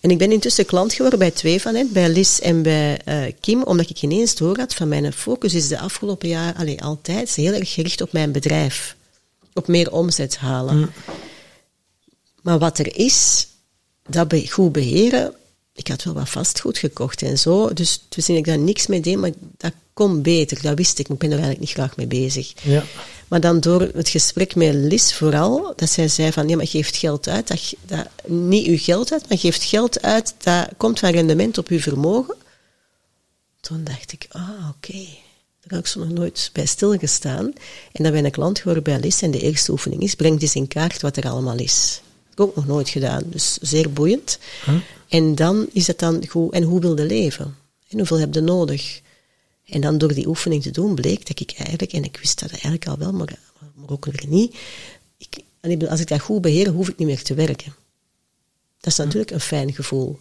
En ik ben intussen klant geworden bij twee van hen, bij Liz en bij eh, Kim, omdat ik ineens door had van mijn focus is de afgelopen jaar, allee, altijd heel erg gericht op mijn bedrijf. Op meer omzet halen. Maar wat er is, dat be goed beheren, ik had wel wat vastgoed gekocht en zo, dus dat ik daar niks mee deed, maar dat kon beter, dat wist ik, maar ik ben er eigenlijk niet graag mee bezig. Ja. Maar dan door het gesprek met Lis vooral, dat zij zei van, ja, maar geeft geld uit, dat, dat, niet uw geld uit, maar geeft geld uit, dat komt van rendement op uw vermogen. Toen dacht ik, ah, oké. Daar heb ik zo nog nooit bij stilgestaan. En dan ben ik klant geworden bij Lis en de eerste oefening is, breng eens in kaart wat er allemaal is. Dat heb ik ook nog nooit gedaan, dus zeer boeiend. En dan is het dan goed, en hoe wil je leven? En hoeveel heb je nodig? En dan door die oefening te doen, bleek dat ik eigenlijk, en ik wist dat eigenlijk al wel, maar, maar ook weer niet, ik, als ik dat goed beheer, hoef ik niet meer te werken. Dat is natuurlijk een fijn gevoel.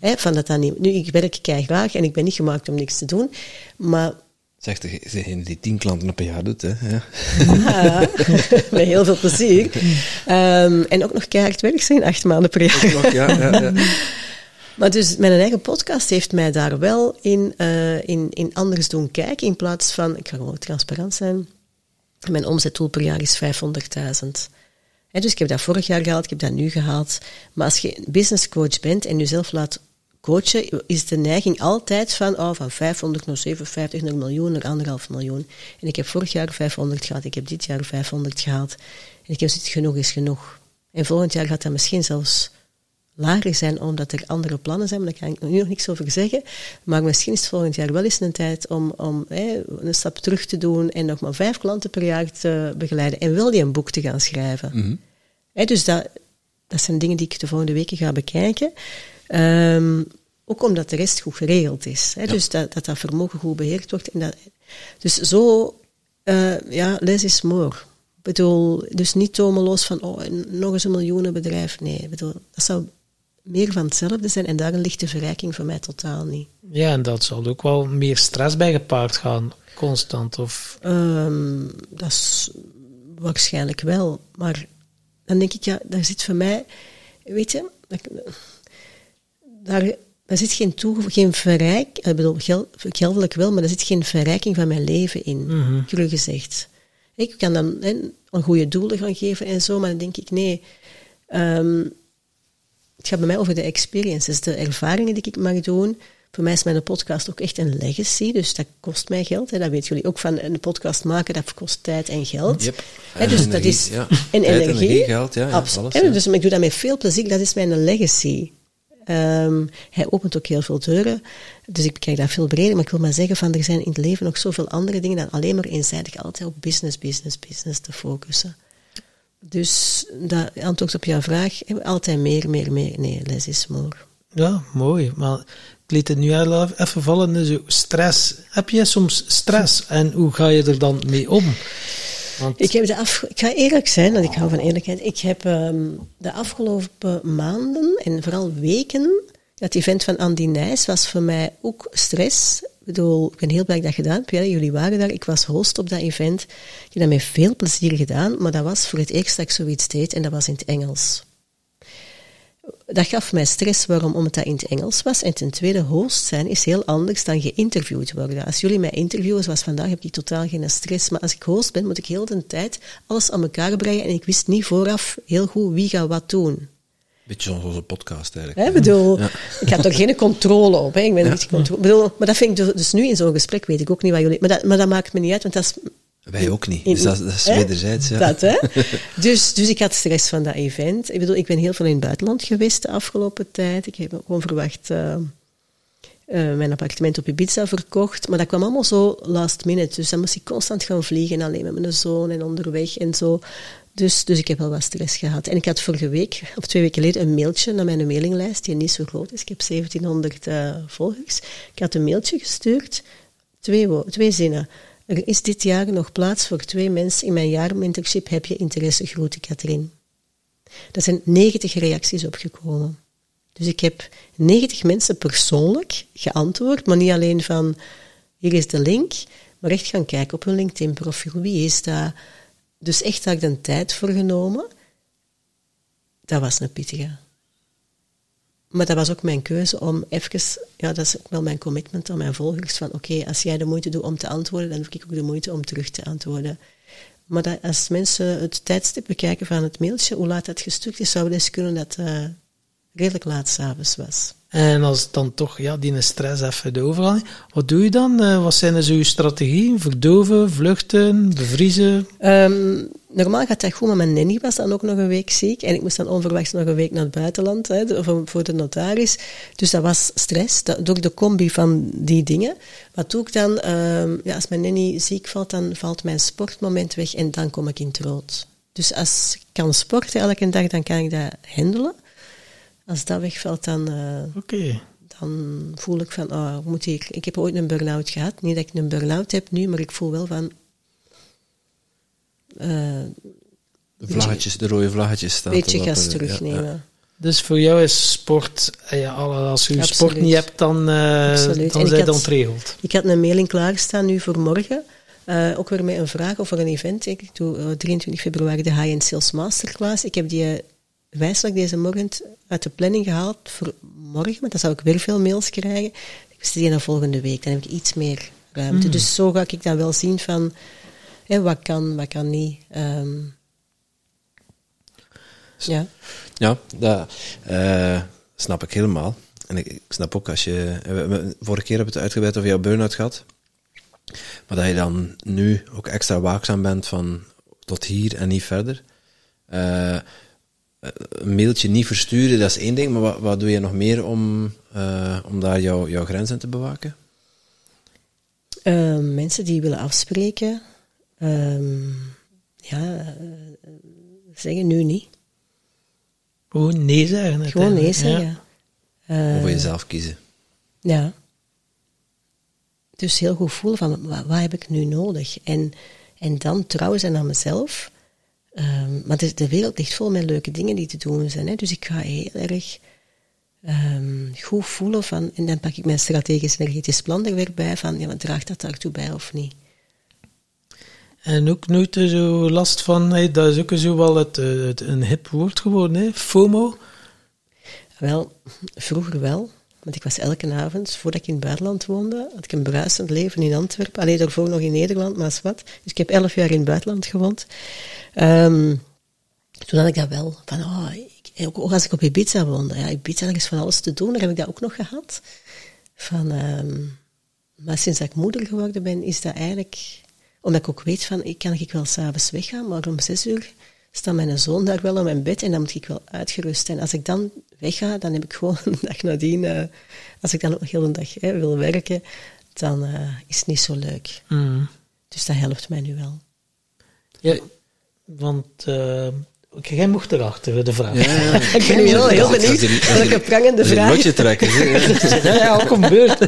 Hè, van dat dan niet, nu, ik werk kei graag en ik ben niet gemaakt om niks te doen, maar... Zegt degene die tien klanten op een jaar doet, hè? Ja. Ja, met heel veel plezier. Um, en ook nog keihard werk zijn, acht maanden per jaar. Nog, ja, ja, ja. Maar dus mijn eigen podcast heeft mij daar wel in, uh, in, in anders doen kijken. In plaats van, ik ga gewoon transparant zijn, mijn omzetdoel per jaar is 500.000. dus ik heb dat vorig jaar gehaald, ik heb dat nu gehaald. Maar als je business coach bent en jezelf laat coachen, is de neiging altijd van, oh, van 500 naar 57 naar miljoen naar anderhalf miljoen. En ik heb vorig jaar 500 gehad, ik heb dit jaar 500 gehaald. En ik heb zoiets, genoeg is genoeg. En volgend jaar gaat dat misschien zelfs lager zijn omdat er andere plannen zijn, maar daar kan ik nu nog niks over zeggen. Maar misschien is het volgend jaar wel eens een tijd om, om een stap terug te doen en nog maar vijf klanten per jaar te begeleiden en wel die een boek te gaan schrijven. Mhm. dus dat, dat zijn dingen die ik de volgende weken ga bekijken. Um, ook omdat de rest goed geregeld is. Ja. Dus dat, dat dat vermogen goed beheerd wordt. En dat, dus zo, uh, ja, less is more. Ik bedoel, dus niet tomeloos van, oh, nog eens een miljoenenbedrijf. Nee, ik bedoel, dat zou meer van hetzelfde zijn en daarin ligt de verrijking voor mij totaal niet. Ja, en dat zal ook wel meer stress bij gepaard gaan, constant, of... Um, dat is waarschijnlijk wel, maar dan denk ik, ja, daar zit voor mij, weet je, daar, daar zit geen, toe, geen verrijk, ik bedoel, geld, geldelijk wel, maar daar zit geen verrijking van mijn leven in, mm -hmm. cru gezegd. Ik kan dan een goede doelen gaan geven en zo, maar dan denk ik, nee, um, het gaat bij mij over de experiences, de ervaringen die ik mag doen. Voor mij is mijn podcast ook echt een legacy, dus dat kost mij geld. Hè. Dat weten jullie ook van een podcast maken, dat kost tijd en geld. Yep. Hè, dus energie, dat is ja. en Tijd, energie. energie, geld, ja, ja, Absoluut. alles, ja. Dus ik doe dat met veel plezier, dat is mijn legacy. Um, hij opent ook heel veel deuren, dus ik bekijk dat veel breder. Maar ik wil maar zeggen, van, er zijn in het leven nog zoveel andere dingen dan alleen maar eenzijdig altijd op business, business, business te focussen. Dus dat antwoord op jouw vraag, altijd meer, meer, meer. Nee, less is more. Ja, mooi. Maar ik liet het nu even vallen. Zo stress. Heb je soms stress en hoe ga je er dan mee om? Want... Ik, heb de af... ik ga eerlijk zijn, want ik hou van eerlijkheid. Ik heb um, de afgelopen maanden en vooral weken. Dat event van Andy Nijs was voor mij ook stress. Bedoel, ik ben heel blij dat ik dat gedaan jullie waren daar. Ik was host op dat event. Ik heb dat met veel plezier gedaan, maar dat was voor het eerst dat ik zoiets deed en dat was in het Engels. Dat gaf mij stress, waarom? Omdat dat in het Engels was. En ten tweede, host zijn is heel anders dan geïnterviewd worden. Als jullie mij interviewen, zoals vandaag, heb ik totaal geen stress. Maar als ik host ben, moet ik heel de tijd alles aan elkaar brengen. En ik wist niet vooraf heel goed wie gaat wat doen. Beetje zoals onze podcast eigenlijk. Hè, bedoel, ja. Ik heb er geen controle op. Hè. Ik ben ja. niet controle. Bedoel, maar dat vind ik dus nu in zo'n gesprek, weet ik ook niet wat jullie... Maar dat, maar dat maakt me niet uit, want dat is... Wij ook niet. Dus dat, dat is wederzijds, ja. Dat, hè? dus, dus ik had stress van dat event. Ik bedoel, ik ben heel veel in het buitenland geweest de afgelopen tijd. Ik heb gewoon verwacht... Uh, uh, mijn appartement op Ibiza verkocht. Maar dat kwam allemaal zo last minute. Dus dan moest ik constant gaan vliegen, alleen met mijn zoon en onderweg en zo. Dus, dus ik heb wel wat stress gehad. En ik had vorige week, of twee weken geleden, een mailtje naar mijn mailinglijst, die niet zo groot is. Ik heb 1700 uh, volgers. Ik had een mailtje gestuurd, twee, twee zinnen. Er is dit jaar nog plaats voor twee mensen in mijn jaarmentorship. Heb je interesse? Groete Katrien. Er zijn 90 reacties opgekomen. Dus ik heb 90 mensen persoonlijk geantwoord, maar niet alleen van hier is de link, maar echt gaan kijken op hun LinkedIn-profiel. Wie is dat? Dus echt had ik de tijd voor genomen. Dat was een pittige. Maar dat was ook mijn keuze om even, ja, dat is ook wel mijn commitment aan mijn volgers, van oké, als jij de moeite doet om te antwoorden, dan doe ik ook de moeite om terug te antwoorden. Maar dat, als mensen het tijdstip bekijken van het mailtje, hoe laat dat gestuurd is, zou het eens kunnen dat uh, redelijk laat s'avonds was. En als het dan toch ja, die stress even de overal wat doe je dan? Uh, wat zijn dus uw strategieën? Verdoven, vluchten, bevriezen? Um, normaal gaat dat goed, maar mijn nanny was dan ook nog een week ziek. En ik moest dan onverwachts nog een week naar het buitenland, hè, voor de notaris. Dus dat was stress, dat, door de combi van die dingen. Wat doe ik dan? Um, ja, als mijn nanny ziek valt, dan valt mijn sportmoment weg en dan kom ik in het rood. Dus als ik kan sporten elke dag, dan kan ik dat handelen. Als dat wegvalt, dan, uh, dan voel ik van, oh, moet ik, ik heb ooit een burn-out gehad. Niet dat ik een burn-out heb nu, maar ik voel wel van... Uh, de vlaggetjes, de rode vlaggetjes staan. Beetje gas terugnemen. Ja, Dus voor jou is sport, ja, als je sport niet hebt, dan, uh, dan zijn het ontregeld. Ik had een mailing klaarstaan nu voor morgen. Uh, ook weer met een vraag over een event. Ik doe uh, 23 februari de High-End Sales Masterclass. Ik heb die wijselijk deze morgen uit de planning gehaald voor morgen, maar dan zou ik weer veel mails krijgen. Ik wist die naar volgende week, dan heb ik iets meer ruimte. Mm. Dus zo ga ik dan wel zien van hè, wat kan, wat kan niet. Um, ja. Ja, dat uh, snap ik helemaal. En ik, ik, snap ook als je. We, vorige keer hebben we het uitgebreid over jouw burn-out gehad. Maar dat je dan nu ook extra waakzaam bent van tot hier en niet verder. Uh, een mailtje niet versturen, dat is één ding, maar wat, wat doe je nog meer om, uh, om daar jouw jouw grenzen te bewaken? Uh, mensen die willen afspreken, uh, ja, zeggen nu niet. Gewoon nee zeggen. Gewoon nee zeggen. Ja. of voor jezelf kiezen. Ja. Dus heel goed voelen van, wat, wat heb ik nu nodig? En, en dan trouw zijn aan mezelf Um, maar de, de, wereld ligt vol met leuke dingen die te doen zijn. Hè? Dus ik ga heel erg um, goed voelen van, en dan pak ik mijn strategisch energetisch plan er weer bij van, ja, draagt dat daartoe bij of niet? En ook nooit zo last van, hey, dat is ook zo wel het, het, een hip woord geworden, hè? FOMO? Wel, vroeger wel. Want ik was elke avond, voordat ik in het buitenland woonde, had ik een bruisend leven in Antwerpen. Alleen daarvoor nog in Nederland, maar wat. Dus ik heb elf jaar in het buitenland gewoond. Um, toen had ik dat wel. Van, oh, ik, ook als ik op Ibiza woonde. Ja, Ibiza is van alles te doen. Daar heb ik dat ook nog gehad. Van, um, maar sinds dat ik moeder geworden ben, is dat eigenlijk... Omdat ik ook weet van, ik kan ik wel s'avonds weggaan, maar om zes uur staat mijn zoon daar wel op mijn bed en dan moet ik wel uitgerust zijn. Als ik dan wegga, dan heb ik gewoon een dag nadien... Uh, als ik dan ook nog heel de dag hè, wil werken, dan uh, is het niet zo leuk. Mm. Dus dat helpt mij nu wel. Ja, want uh, jij mocht erachter, de vraag. Ja, ja. ik ben nu heel, heel benieuwd. Welke prangende vraag. Een je trekken. ja, ja, al gebeurd.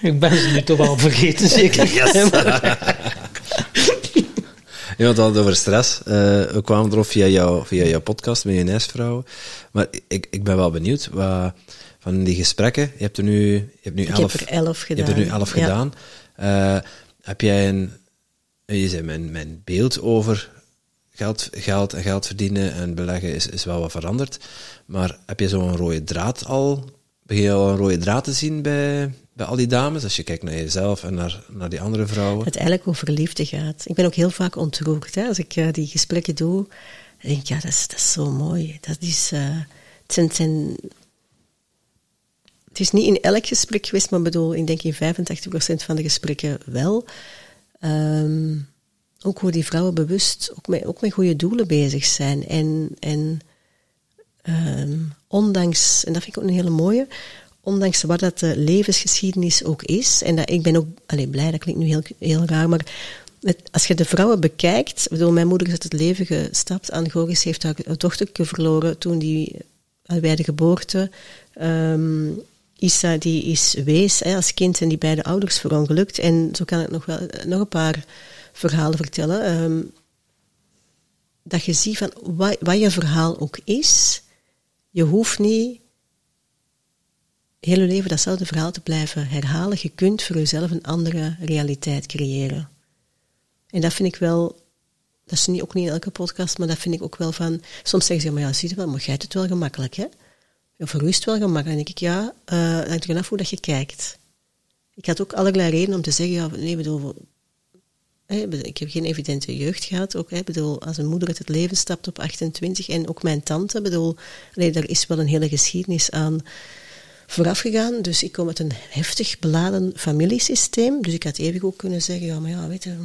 ik ben ze nu toch wel vergeten, zeker. Yes. Je had het over stress. Uh, we kwamen erop via, jou, via jouw podcast met je nestvrouw. Maar ik, ik ben wel benieuwd. Wat, van die gesprekken, je hebt er nu, je hebt nu ik elf, heb er elf gedaan. Je hebt er nu elf gedaan. Uh, heb jij een, je zei, mijn, mijn beeld over geld, geld en geld verdienen en beleggen is, is wel wat veranderd. Maar heb je zo'n rode draad al? Begin je al een rode draad te zien bij, bij al die dames? Als je kijkt naar jezelf en naar, naar die andere vrouwen. Het eigenlijk over liefde gaat. Ik ben ook heel vaak ontroerd. Hè? Als ik uh, die gesprekken doe, dan denk ik, ja, dat is, dat is zo mooi. Dat is, uh, het, zijn, het, is niet in elk gesprek geweest, maar bedoel, ik denk in 85% van de gesprekken wel. Um, ook hoe die vrouwen bewust ook met, ook met goede doelen bezig zijn. En, en um, ondanks, en dat vind ik ook een hele mooie, ondanks wat dat de levensgeschiedenis ook is, en dat, ik ben ook alleen blij, dat klinkt nu heel, heel raar, maar als je de vrouwen bekijkt, bedoel, mijn moeder is uit het leven gestapt, Anne Goris heeft haar dochterke verloren toen die bij de geboorte, um, Isa die is wees hè, als kind en die beide ouders verongelukt. En zo kan ik nog wel nog een paar verhalen vertellen. Um, dat je ziet van wat, wat je verhaal ook is, je hoeft niet heel leven datzelfde verhaal te blijven herhalen. Je kunt voor jezelf een andere realiteit creëren. En dat vind ik wel, dat is niet, ook niet in elke podcast, maar dat vind ik ook wel van, soms zeggen ze, maar ja, zie je wel, maar jij het wel gemakkelijk, hè? Ja, voor wel gemakkelijk. Dan denk ik, ja, uh, hangt er hoe dat je kijkt. Ik had ook allerlei redenen om te zeggen, ja, nee, bedoel, ik heb geen evidente jeugd gehad. Ook, hè, bedoel, als een moeder uit het leven stapt op 28 en ook mijn tante, bedoel, allee, daar is wel een hele geschiedenis aan vooraf gegaan. Dus ik kom uit een heftig beladen familiesysteem. Dus ik had even ook kunnen zeggen, ja, maar ja, weet je,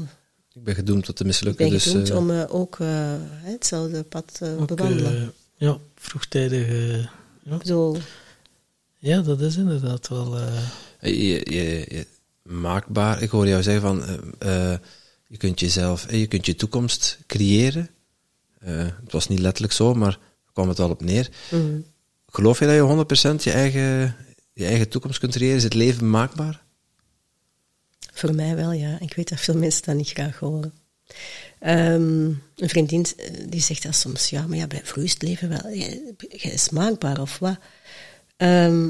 Ik ben gedoemd tot te ik mislukken. ben dus, gedoemd eh, om eh, ook eh, hè, hetzelfde pad Ook, bewandelen. ja, vroegtijdig. eh, ja. ik bedoel, ja, dat is inderdaad wel. eh, je, je, je- maakbaar. Ik hoor jou zeggen van, je kunt jezelf, je kunt je toekomst creëren. Eh, het was niet letterlijk zo, maar kwam het wel op neer. mm, Geloof je dat je 100% je eigen, je eigen toekomst kunt creëren? Is het leven maakbaar? Voor mij wel, ja. Ik weet dat veel mensen dat niet graag horen. Ehm, een vriendin eh, die zegt dat soms, ja, maar ja, bij vroeg is het leven wel, jij is maakbaar of wat. Ehm,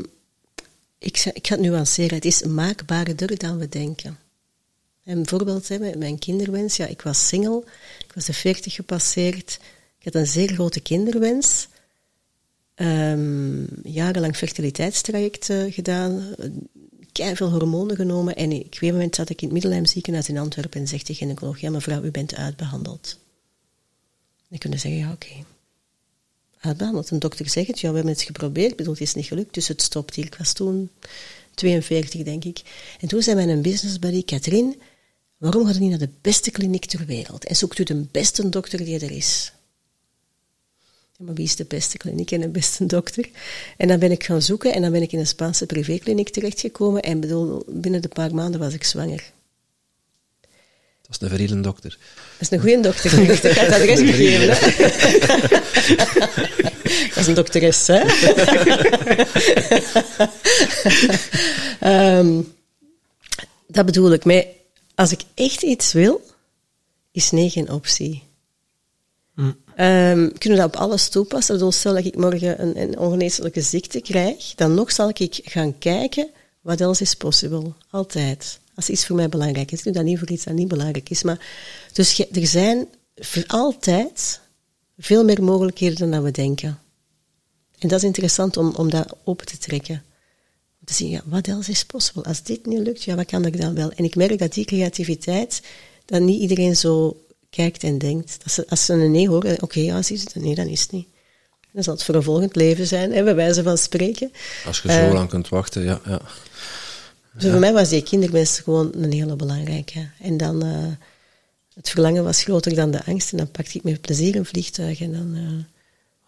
ik, ik ga het nuanceren, het is maakbaarder dan we denken. En bijvoorbeeld hè, mijn kinderwens, ja, ik was single, ik was de 40 gepasseerd, ik had een zeer grote kinderwens. Ehm, jarenlang fertiliteitstraject eh, gedaan, kei veel hormonen genomen en weet een moment zat ik in het Middelheim ziekenhuis in Antwerpen en zegt de gynaecoloog, ja mevrouw, u bent uitbehandeld. Dan kunnen zeggen, ja oké. Uitbehandeld. Een dokter zegt ja we hebben het geprobeerd, bedoel het is niet gelukt, dus het stopt hier. Ik was toen 42 denk ik. En toen zei mijn business buddy, Katrien, waarom gaat u niet naar de beste kliniek ter wereld en zoekt u de beste dokter die er is? Maar wie is de beste kliniek en de beste dokter? En dan ben ik gaan zoeken en dan ben ik in een Spaanse privékliniek terechtgekomen. En bedoel, binnen de paar maanden was ik zwanger. Dat is een veriele dokter. Dat is een goede dokter. Ik heb het adres gegeven. Dat is een dokteres, hè? Ehm, dat bedoel ik. Maar als ik echt iets wil, is nee geen optie. Ehm, kunnen we dat op alles toepassen? Bedoel, stel dat ik morgen een, een ongeneeslijke ziekte krijg, dan nog zal ik gaan kijken wat else is possible. Altijd. Als iets voor mij belangrijk is. Ik doe dat niet voor iets dat niet belangrijk is. Maar, dus er zijn altijd veel meer mogelijkheden dan we denken. En dat is interessant om, om dat open te trekken. Om te zien, ja, wat else is possible? Als dit niet lukt, ja, wat kan ik dan wel? En ik merk dat die creativiteit, dat niet iedereen zo kijkt en denkt. Dat ze, als ze een nee horen, oké, ja, zie je het? Nee, dan is het niet. Dan zal het voor een volgend leven zijn, hè, bij wijze van spreken. Als je Eh, zo lang kunt wachten, ja. ja. Dus voor mij was die kinderwens gewoon een hele belangrijke. En dan, eh, het verlangen was groter dan de angst. En dan pakte ik met plezier een vliegtuig en dan... eh,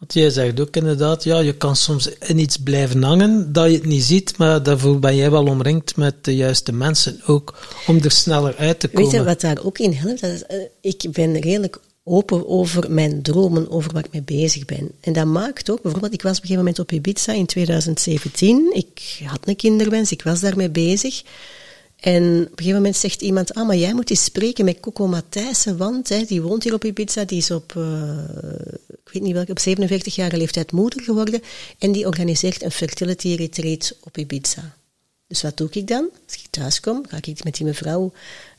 Want jij zegt ook inderdaad, ja, je kan soms in iets blijven hangen dat je het niet ziet, maar daarvoor ben jij wel omringd met de juiste mensen ook om er sneller uit te komen. Weet je wat daar ook in helpt? Dat is, eh, ik ben redelijk open over mijn dromen, over waar ik mee bezig ben. En dat maakt ook, bijvoorbeeld, ik was op een gegeven moment op Ibiza in 2017. Ik had een kinderwens, ik was daarmee bezig. En op een gegeven moment zegt iemand, ah, maar jij moet eens spreken met Coco Matthijssen, want hè, die woont hier op Ibiza, die is op, eh, ik weet niet welke, op 47-jarige leeftijd moeder geworden. En die organiseert een fertility retreat op Ibiza. Dus wat doe ik dan? Als ik thuis kom, ga ik met die mevrouw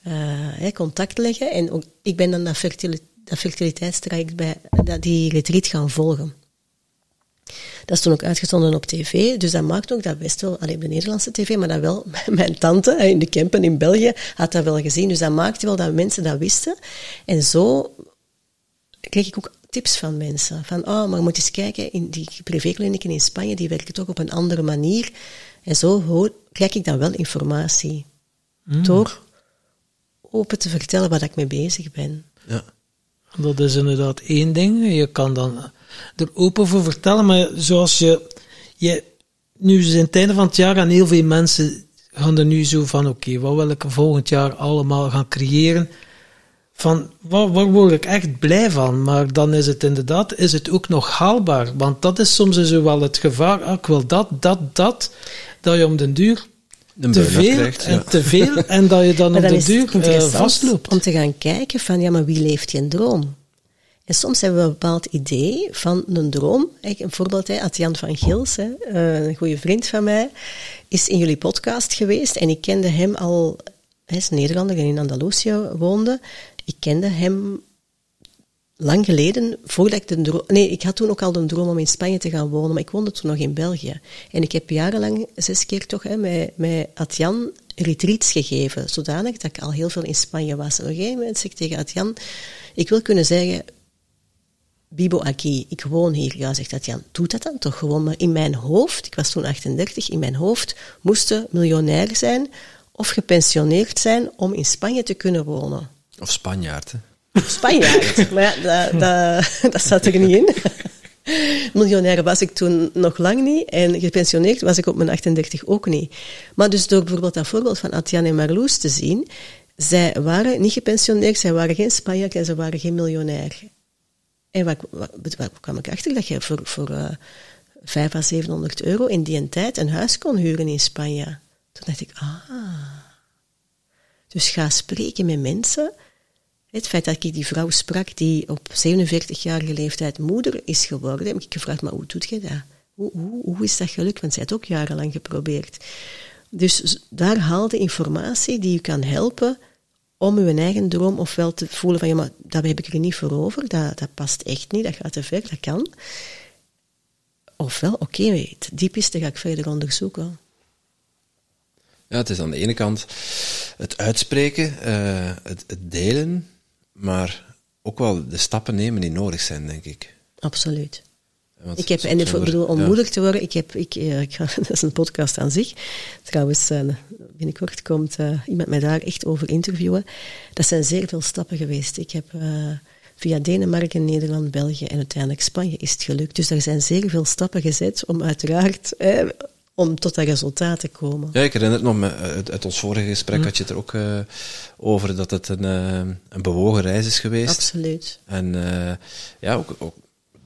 eh, contact leggen. En ook, ik ben dan dat, fertili dat fertiliteitstraject bij dat, die retreat gaan volgen. Dat is toen ook uitgezonden op tv, dus dat maakt ook dat best wel, alleen op de Nederlandse tv, maar dat wel, mijn tante hè, in de Kempen in België had dat wel gezien, dus dat maakte wel dat mensen dat wisten. En zo kreeg ik ook tips van mensen. Van, oh, maar je moet eens kijken, in die privéklinieken in Spanje, die werken toch op een andere manier. En zo hoor, krijg ik dan wel informatie. Door open te vertellen waar ik mee bezig ben. ja. Dat is inderdaad één ding. Je kan dan er open voor vertellen, maar zoals je, je nu is het einde van het jaar en heel veel mensen gaan er nu zo van, oké, wat wil ik volgend jaar allemaal gaan creëren? Van, waar, waar word ik echt blij van? Maar dan is het inderdaad, is het ook nog haalbaar? Want dat is soms zo wel het gevaar, ah, ik wil dat, dat, dat, dat je om den duur te veel krijgt, en ja. te veel en dat je dan Maar op dan den is duur het eh, vastloopt. om te gaan kijken van, ja, maar wie leeft je droom? En soms hebben we een bepaald idee van een droom. Een voorbeeld, Adjan van Gils, eh, een goede vriend van mij, is in jullie podcast geweest. En ik kende hem al, hij is Nederlander en in Andalusië woonde. Ik kende hem lang geleden, voordat ik de droom... Nee, ik had toen ook al de droom om in Spanje te gaan wonen, maar ik woonde toen nog in België. En ik heb jarenlang, zes keer toch, met, met retreats gegeven, zodanig dat ik al heel veel in Spanje was. En op ik tegen Adjan, ik wil kunnen zeggen, Bibo Aki, ik woon hier. Ja, zegt Adjan, doe dat dan toch gewoon. Maar in mijn hoofd, ik was toen 38, in mijn hoofd moesten miljonair zijn of gepensioneerd zijn om in Spanje te kunnen wonen. Of Spanjaard, hè? Spanjaard. maar ja, dat, dat, dat zat er niet in. Miljonair was ik toen nog lang niet. En gepensioneerd was ik op mijn 38 ook niet. Maar dus door bijvoorbeeld dat voorbeeld van Atjan en Marloes te zien, zij waren niet gepensioneerd, zij waren geen Spanjaard en ze waren geen miljonair. En waar, waar, kwam ik achter? Dat je voor, voor uh, 500 à 700 euro in die tijd een huis kon huren in Spanje. Toen dacht ik, ah. Dus ga spreken met mensen het feit dat ik die vrouw sprak die op 47-jarige leeftijd moeder is geworden, heb ik gevraagd, maar hoe doet je dat? Hoe, hoe, hoe is dat gelukt? Want zij had ook jarenlang geprobeerd. Dus daar haal de informatie die u kan helpen om uw eigen droom ofwel te voelen van, ja, maar dat heb ik er niet voor over, dat, dat past echt niet, dat gaat te ver, dat kan. Ofwel, oké, okay, het diepste ga ik verder onderzoeken. Ja, het is aan de ene kant het uitspreken, uh, het, het delen, maar ook wel de stappen nemen die nodig zijn, denk ik. Absoluut. Want ik heb, en ik bedoel, om ja. moeder te worden, ik heb, ik, uh, ik ga, dat is een podcast aan zich. Trouwens, uh, binnenkort komt uh, iemand mij daar echt over interviewen. Dat zijn zeer veel stappen geweest. Ik heb via Denemarken, Nederland, België en uiteindelijk Spanje is het gelukt. Dus er zijn zeer veel stappen gezet om uiteraard om tot dat resultaat te komen. Ja, ik herinner het nog, uit, uit ons vorige gesprek hm. had je het er ook uh, over dat het een, een bewogen reis is geweest. Absoluut. En uh, ja, ook, ook,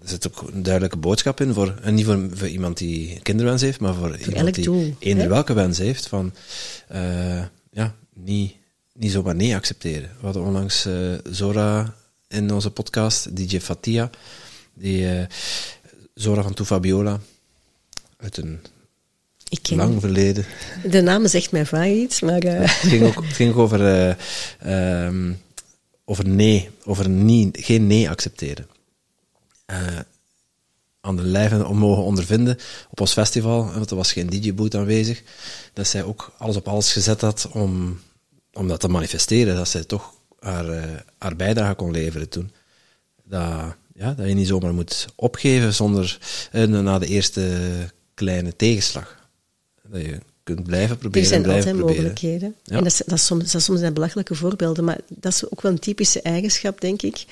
zit ook een duidelijke boodschap in, voor, niet voor, voor iemand die kinderwens heeft, maar voor, voor iemand die doel, eender welke wens heeft, van ja, niet, niet zomaar nee accepteren. We hadden onlangs Zora in onze podcast, DJ Fatia, die Zora van Tufabiola, uit een ik ken Lang verleden. De naam zegt mij vaak iets, maar... Uh... het, ging ook, het ging ook over, uh, um, over nee, over niet, geen nee accepteren. Uh, aan de lijve mogen ondervinden op ons festival, want er was geen DJ-boot aanwezig, dat zij ook alles op alles gezet had om, om dat te manifesteren, dat zij toch haar, uh, haar bijdrage kon leveren toen. Dat, ja, dat je niet zomaar moet opgeven zonder na de eerste kleine tegenslag dat je kunt blijven proberen. Er zijn altijd mogelijkheden. Ja. En dat, is, dat, soms, dat soms zijn belachelijke voorbeelden, maar dat is ook wel een typische eigenschap, denk ik.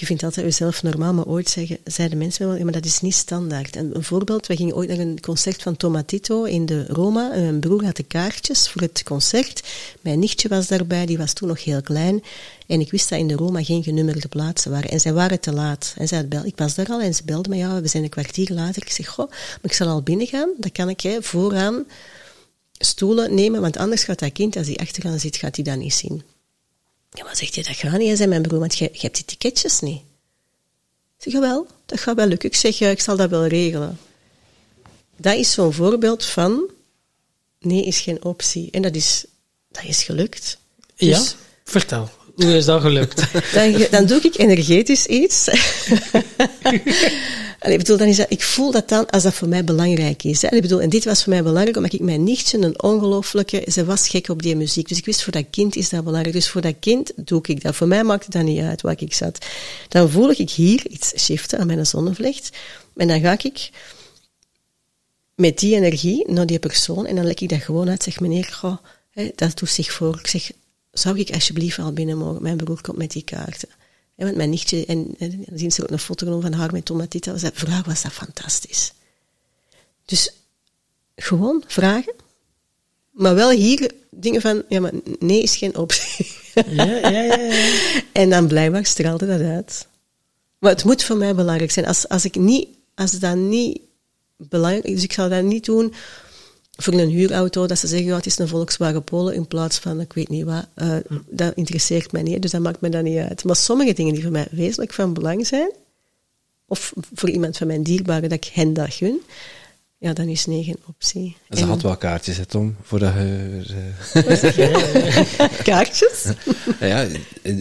Je vindt altijd jezelf normaal, maar ooit zeggen, zeiden mensen wel, maar dat is niet standaard. En een voorbeeld, we gingen ooit naar een concert van Tomatito in de Roma. Mijn broer had de kaartjes voor het concert. Mijn nichtje was daarbij, die was toen nog heel klein. En ik wist dat in de Roma geen genummerde plaatsen waren. En zij waren te laat. En zij bel, ik was daar al en ze belde me, ja, we zijn een kwartier later. Ik zeg, goh, maar ik zal al binnen gaan. Dan kan ik hè, vooraan stoelen nemen, want anders gaat dat kind, als hij achteraan zit, gaat hij dat niet zien. Ja, maar zegt hij, dat gaat niet, zei mijn broer, want je, je hebt die ticketjes niet. Ik zeg, wel, dat gaat wel lukken. Ik zeg, ja, ik zal dat wel regelen. Dat is zo'n voorbeeld van, nee is geen optie. En dat is, dat is gelukt. Dus, ja, vertel. Hoe is dat gelukt? Dan, dan doe ik energetisch iets. Allee, ik bedoel, dan is dat, ik voel dat dan als dat voor mij belangrijk is. Hè. Ik bedoel, en dit was voor mij belangrijk, omdat ik mijn nichtje een ongelooflijke... Ze was gek op die muziek. Dus ik wist, voor dat kind is dat belangrijk. Dus voor dat kind doe ik dat. Voor mij maakt het dat niet uit waar ik zat. Dan voel ik hier iets shiften aan mijn zonnevlecht. En dan ga ik met die energie naar die persoon en dan leg ik dat gewoon uit. Zeg, meneer, goh, dat doet zich voor. Ik zeg, zou ik alsjeblieft al binnen mogen? Mijn broer komt met die kaarten. Ja, want mijn nichtje, en, en dan zien ze ook een foto genomen van haar met tomatita. Was dat, voor was dat fantastisch. Dus gewoon vragen. Maar wel hier dingen van, ja, maar nee is geen optie. Ja, ja, ja, ja. En dan blijkbaar straalde dat uit. Maar het moet voor mij belangrijk zijn. Als, als ik niet, als dat niet belangrijk is, dus ik zal dat niet doen voor een huurauto, dat ze zeggen, ja, het is een Volkswagen Polo in plaats van, ik weet niet wat, uh, dat interesseert mij niet, dus dat maakt me dan niet uit. Maar sommige dingen die voor mij wezenlijk van belang zijn, of voor iemand van mijn dierbaren dat ik hen dat gun, ja, dan is 9 optie. En ze had wel kaartjes, hè, Tom? Voordat je. Uh... kaartjes? ja,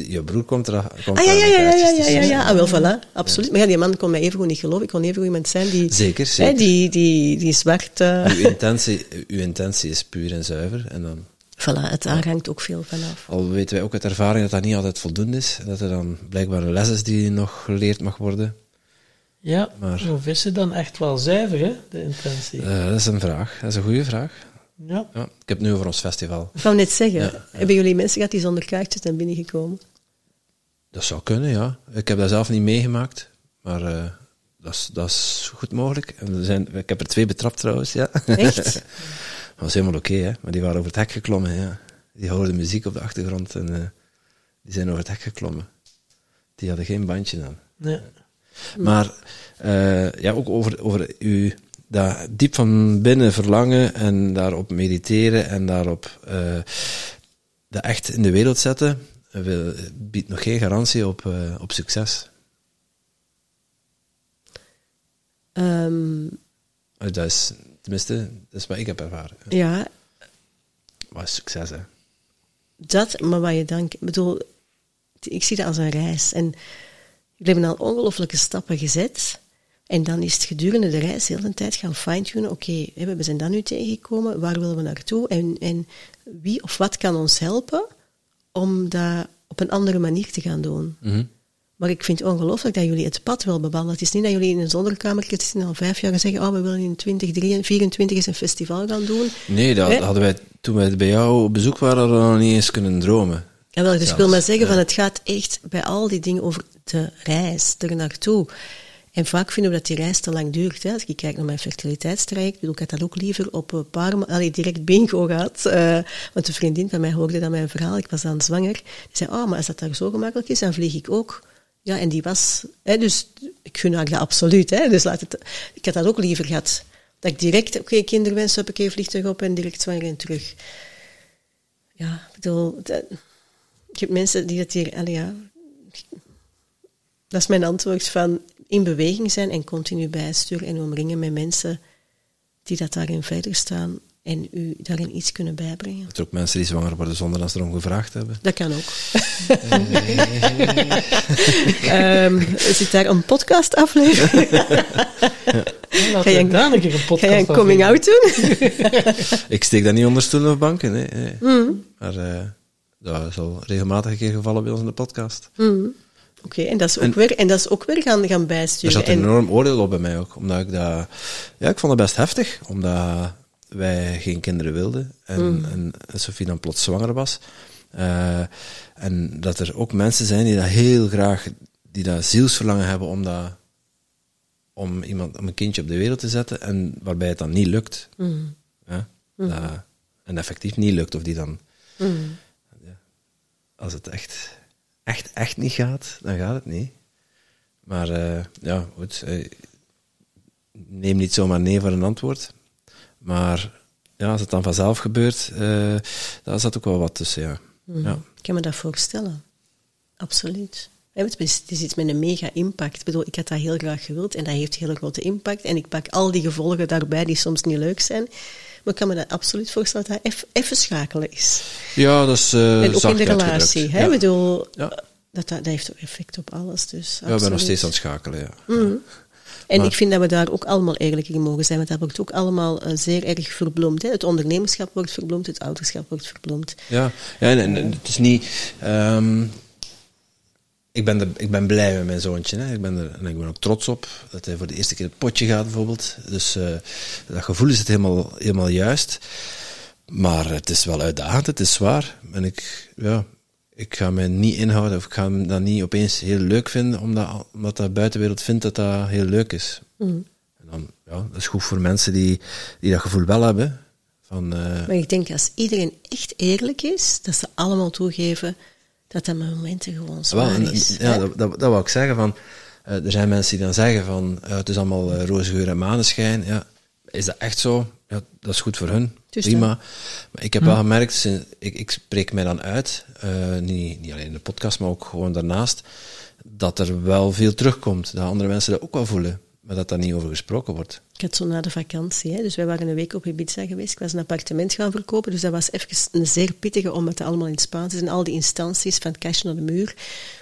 je broer komt er. Komt ah ja, ja, ja, ja, ja, ja, ja, Ah, wel, voilà, absoluut. Maar ja, die man kon mij even goed niet geloven. Ik kon even goed iemand zijn die. Zeker. Hè, die, die, die zwart. Uh... Uw, intentie, uw intentie is puur en zuiver. En dan... Voilà, het daar hangt ook veel vanaf. Al weten wij ook uit ervaring dat dat niet altijd voldoende is. Dat er dan blijkbaar een les is die nog geleerd mag worden. Ja, Maar- of is het dan echt wel zuiver, hè, de intentie? Eh, dat is een vraag. Dat is een goede vraag. Ja. Ja, ik heb het nu over ons festival. Ik wou net zeggen, Ja, ja. hebben jullie mensen gehad die zonder kaartjes zijn binnengekomen? Dat zou kunnen, ja. Ik heb dat zelf niet meegemaakt. Maar eh, dat, is, dat is goed mogelijk. En er zijn, ik heb er twee betrapt trouwens, ja. Echt? Dat was helemaal oké, hè. Maar die waren over het hek geklommen, ja. Die hoorden muziek op de achtergrond en eh, die zijn over het hek geklommen. Die hadden geen bandje aan. Nee. Maar eh, ja, ook over, over u dat diep van binnen verlangen en daarop mediteren en daarop eh, dat echt in de wereld zetten, eh, biedt nog geen garantie op, op succes. Ehm, Eh, Dat is, tenminste, dat is wat ik heb ervaren. ja, Wat succes, hè? dat, maar wat je dan... Ik bedoel, ik zie dat als een reis. En jullie hebben al ongelooflijke stappen gezet. En dan is het gedurende de reis heel de tijd gaan fine-tunen. Oké, we zijn dan nu tegengekomen. Waar willen we naartoe? En, en wie of wat kan ons helpen om dat op een andere manier te gaan doen? Mhm. Maar ik vind het ongelooflijk dat jullie het pad wel bewandelen. Het is niet dat jullie in een zolderkamertje zitten al vijf jaar en zeggen, oh, we willen in 2024 eens een festival gaan doen. Nee, dat hadden wij toen wij bij jou op bezoek waren nog niet eens kunnen dromen. Jawel, dus ik wil maar zeggen, ja. van het gaat echt bij al die dingen over de reis, er naartoe. En vaak vinden we dat die reis te lang duurt. Hè. Als ik kijk naar mijn fertiliteitstraject, bedoel, ik had dat ook liever op een paar ma- allee, direct bingo gehad. eh, want een vriendin van mij hoorde dat mijn verhaal, ik was dan zwanger. Die zei, oh, maar als dat daar zo gemakkelijk is, dan vlieg ik ook. Ja, en die was... Hè, dus ik gun haar dat absoluut. Hè, dus laat het, ik had dat ook liever gehad. Dat ik direct, oké, kinderwens, heb ik even vliegtuig op en direct zwanger en terug. Ja, ik bedoel... dat- ik heb mensen die dat hier... Ja, dat is mijn antwoord van in beweging zijn en continu bijsturen en omringen met mensen die dat daarin verder staan en u daarin iets kunnen bijbrengen. Dat er ook mensen die zwanger worden zonder dat ze erom gevraagd hebben. Dat kan ook. Ehm, zit daar een podcast aflevering? Laten Ga je een- keer een podcast Ga je een coming doen. out doen? Ik steek dat niet onder stoelen of banken, nee. nee. Mm. Maar eh, dat is al regelmatig een keer gevallen bij ons in de podcast. Mm. Oké, en dat is ook En- weer, en dat is ook weer gaan, gaan Er bijsturen. zat een En, enorm oordeel op bij mij ook. Omdat ik dat... Ja, ik vond het best heftig. Omdat wij geen kinderen wilden. En, en Sophie dan plots zwanger was. Eh, en dat er ook mensen zijn die dat heel graag... Die dat zielsverlangen hebben om dat... Om, iemand, om een kindje op de wereld te zetten. En waarbij het dan niet lukt. Mm. Ja, dat, en effectief niet lukt. Of die dan... Mm. Als het echt, echt, echt niet gaat, dan gaat het niet. Maar eh, ja, goed. eh, neem niet zomaar nee voor een antwoord. Maar ja, als het dan vanzelf gebeurt, eh daar zat ook wel wat tussen, ja. ja. Ik kan me dat voorstellen. Absoluut. Hè, Het is, het is iets met een mega impact. Ik bedoel, ik had dat heel graag gewild en dat heeft een hele grote impact. En ik pak al die gevolgen daarbij die soms niet leuk zijn. Maar ik kan me dat absoluut voorstellen dat dat even schakelen is. Ja, dat is eh en ook in de relatie. Hè? Ja. Ik bedoel, Ja. dat, dat, heeft ook effect op alles. Dus Ja, ik ben nog steeds aan het schakelen, ja. En Maar- ik vind dat we daar ook allemaal eerlijk in mogen zijn, want dat wordt ook allemaal eh, zeer erg verbloemd. Hè? Het ondernemerschap wordt verbloemd, het ouderschap wordt verbloemd. Ja, ja en, en- en het is niet... ehm, ik, ben er, ik ben blij met mijn zoontje. Hè. Ik ben er, en ik ben ook trots op dat hij voor de eerste keer het potje gaat, bijvoorbeeld. Dus eh, dat gevoel is het helemaal, helemaal juist. Maar het is wel uitdagend, het is zwaar. En ik, ja, ik ga me niet inhouden of ik ga dat niet opeens heel leuk vinden, omdat, omdat de buitenwereld vindt dat dat heel leuk is. En dan, ja, dat is goed voor mensen die, die dat gevoel wel hebben. Van, eh, Maar ik denk als iedereen echt eerlijk is, dat ze allemaal toegeven dat dat momenten gewoon Wel, zwaar en- is. ja, dat, dat, dat wou ik zeggen. Van, eh, er zijn mensen die dan zeggen van eh, het is allemaal uh, roze geur en maneschijn. Ja, is dat echt zo? Ja, dat is goed voor hun. Dus Prima. dan. Maar ik heb wel gemerkt, sinds- ik, ik spreek mij dan uit, eh, niet, niet alleen in de podcast, maar ook gewoon daarnaast, dat er wel veel terugkomt. Dat andere mensen dat ook wel voelen, maar dat daar niet over gesproken wordt. Ik had zo na de vakantie, hè, dus wij waren een week op Ibiza geweest. Ik was een appartement gaan verkopen, dus dat was even een zeer pittige om het allemaal in het Spaans is. En al die instanties, van kastje naar de muur,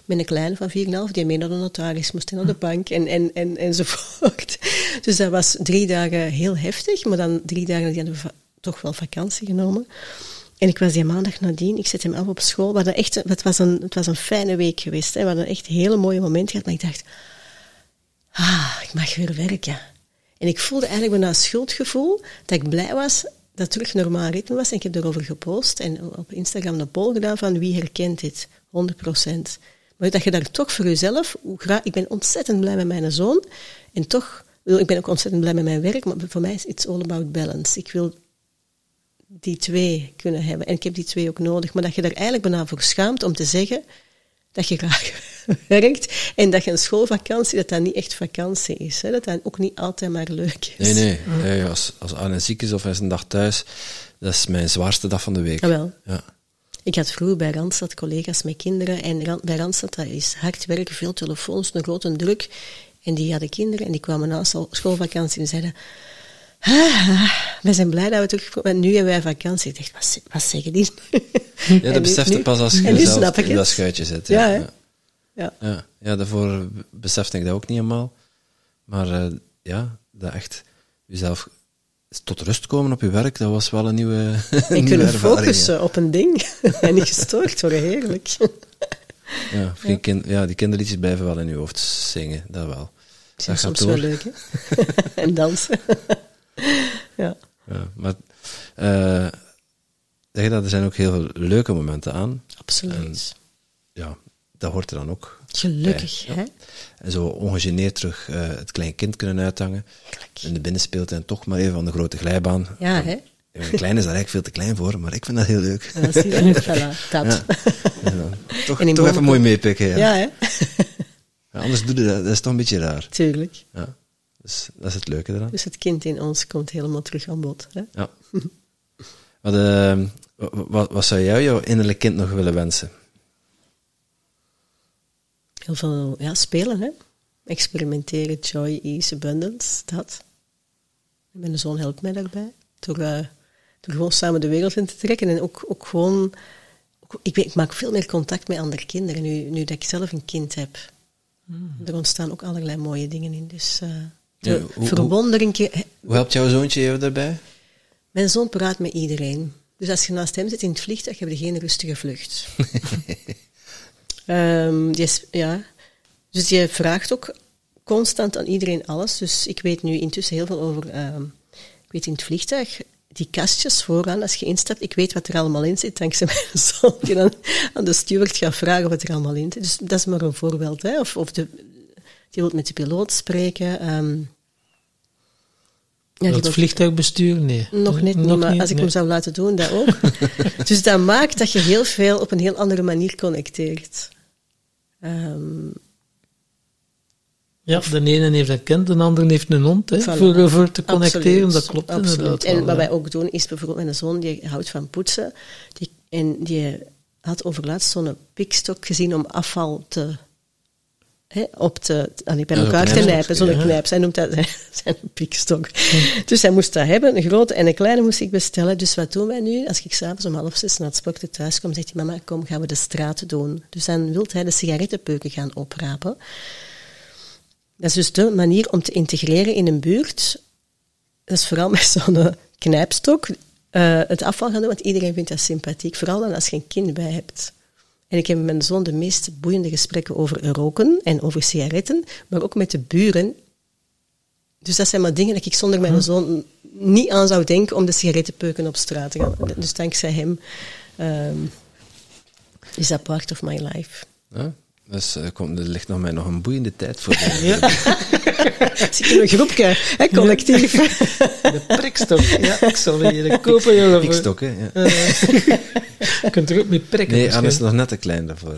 met een kleine van 4,5, die mee naar de notaris moest en naar de bank en, en, en, enzovoort. Dus dat was drie dagen heel heftig, maar dan drie dagen die hadden we toch wel vakantie genomen. En ik was die maandag nadien, ik zet hem af op school. We echt, het, was een, het was een fijne week geweest. Hè. We hadden echt hele mooie momenten gehad. Maar ik dacht, ah, ik mag weer werken. En ik voelde eigenlijk een schuldgevoel dat ik blij was dat het terug normaal ritme was. En ik heb erover gepost en op Instagram een poll gedaan van wie herkent dit? 100 procent. Maar dat je daar toch voor jezelf, ik ben ontzettend blij met mijn zoon. En toch, ik ben ook ontzettend blij met mijn werk, maar voor mij is it's all about balance. Ik wil die twee kunnen hebben. En ik heb die twee ook nodig. Maar dat je er eigenlijk bijna voor schaamt om te zeggen dat je graag werkt en dat je een schoolvakantie, dat dat niet echt vakantie is. Hè? Dat dat ook niet altijd maar leuk is. Nee, nee. als, als Arne ziek is of hij is een dag thuis, dat is mijn zwaarste dag van de week. Jawel. Ah, ja. Ik had vroeger bij Randstad collega's met kinderen en bij Randstad dat is hard werken, veel telefoons, een grote druk. En die hadden kinderen en die kwamen na schoolvakantie en zeiden ah, we zijn blij dat we terugkomen. Nu hebben wij vakantie. Ik dacht, wat, wat zeggen die? Ja, dat beseft je pas als je zelf in dat schuitje zit. Ja, ja, ja. ja. ja. daarvoor besefte ik dat ook niet helemaal. Maar uh, ja, dat echt jezelf tot rust komen op je werk, dat was wel een nieuwe En kunnen focussen op een ding en niet gestoord worden, heerlijk. ja, ja. Kind, ja, die kinderliedjes blijven wel in je hoofd zingen, dat wel. Dat is soms wel leuk, hè? en dansen. ja. ja. Maar uh, er zijn ook heel veel leuke momenten aan. Absoluut. ja, dat hoort er dan ook. Gelukkig, hè? En zo ongegeneerd terug uh, het klein kind kunnen uithangen. In de binnenspeeltuin toch maar even van de grote glijbaan. Ja, hè? Een klein is daar eigenlijk veel te klein voor, maar ik vind dat heel leuk. Ja, zie je, voilà, dat. Ja. toch, toch even mooi meepikken. Ja, ja hè? anders doe je dat, dat is toch een beetje raar. Tuurlijk. Ja. Dus dat is het leuke eraan. Dus het kind in ons komt helemaal terug aan bod. Hè? Ja. wat, uh, wat, wat zou jij jouw innerlijk kind nog willen wensen? Heel veel ja, spelen, hè? experimenteren, joy, ease, abundance, dat. mijn zoon helpt mij daarbij. Door, uh, door gewoon samen de wereld in te trekken en ook, ook gewoon... Ook, ik, ik, maak veel meer contact met andere kinderen nu, nu dat ik zelf een kind heb. Mm. Er ontstaan ook allerlei mooie dingen in. Dus uh, de hoe, verwondering... Hoe, hoe helpt jouw zoontje je daarbij? Mijn zoon praat met iedereen. Dus als je naast hem zit in het vliegtuig, heb je geen rustige vlucht. um, die is, ja. Dus je vraagt ook constant aan iedereen alles. Dus ik weet nu intussen heel veel over... Um, ik weet in het vliegtuig, die kastjes vooraan, als je instapt, ik weet wat er allemaal in zit, dankzij mijn zoon, die dan aan de steward gaat vragen wat er allemaal in zit. Dus dat is maar een voorbeeld. Hè. Of, of de, die wil met de piloot spreken. Um, ja, dat vliegtuigbestuur? Nee. Nog net niet, maar als ik hem zou laten doen, dat ook. dus dat maakt dat je heel veel op een heel andere manier connecteert. Um, ja, de ene heeft een kind, de andere heeft een hond, hè, voor, voor te connecteren, dat klopt absoluut. inderdaad. En wat wij ook doen, is bijvoorbeeld mijn zoon, die houdt van poetsen, die, en die had overlaatst zo'n pikstok gezien om afval te op te, aan bij elkaar te knijpen, zo'n knijp. Zij noemt dat zijn pikstok. Dus hij moest dat hebben, een grote en een kleine moest ik bestellen. Dus wat doen wij nu? Als ik s'avonds om half zes naar het sporten thuis kom, zegt hij, mama, kom, gaan we de straat doen. Dus dan wil hij de sigarettenpeuken gaan oprapen. Dat is dus de manier om te integreren in een buurt. Dat is vooral met zo'n knijpstok. Uh, het afval gaan doen, want iedereen vindt dat sympathiek. Vooral dan als je een kind bij hebt. En ik heb met mijn zoon de meest boeiende gesprekken over roken en over sigaretten, maar ook met de buren. Dus dat zijn maar dingen dat ik zonder mijn zoon niet aan zou denken om de sigarettenpeuken op straat te gaan. Dus dankzij hem um, is dat part of my life. Ja, dus er, komt, er ligt nog mij nog een boeiende tijd voor. ja. Zit in een groepje, hè, collectief. De prikstok. Ja, ik zal hier kopen, jongen. Prikstok, hè. Ja. Je kunt er ook mee prikken. Nee, Anne is nog net te klein daarvoor.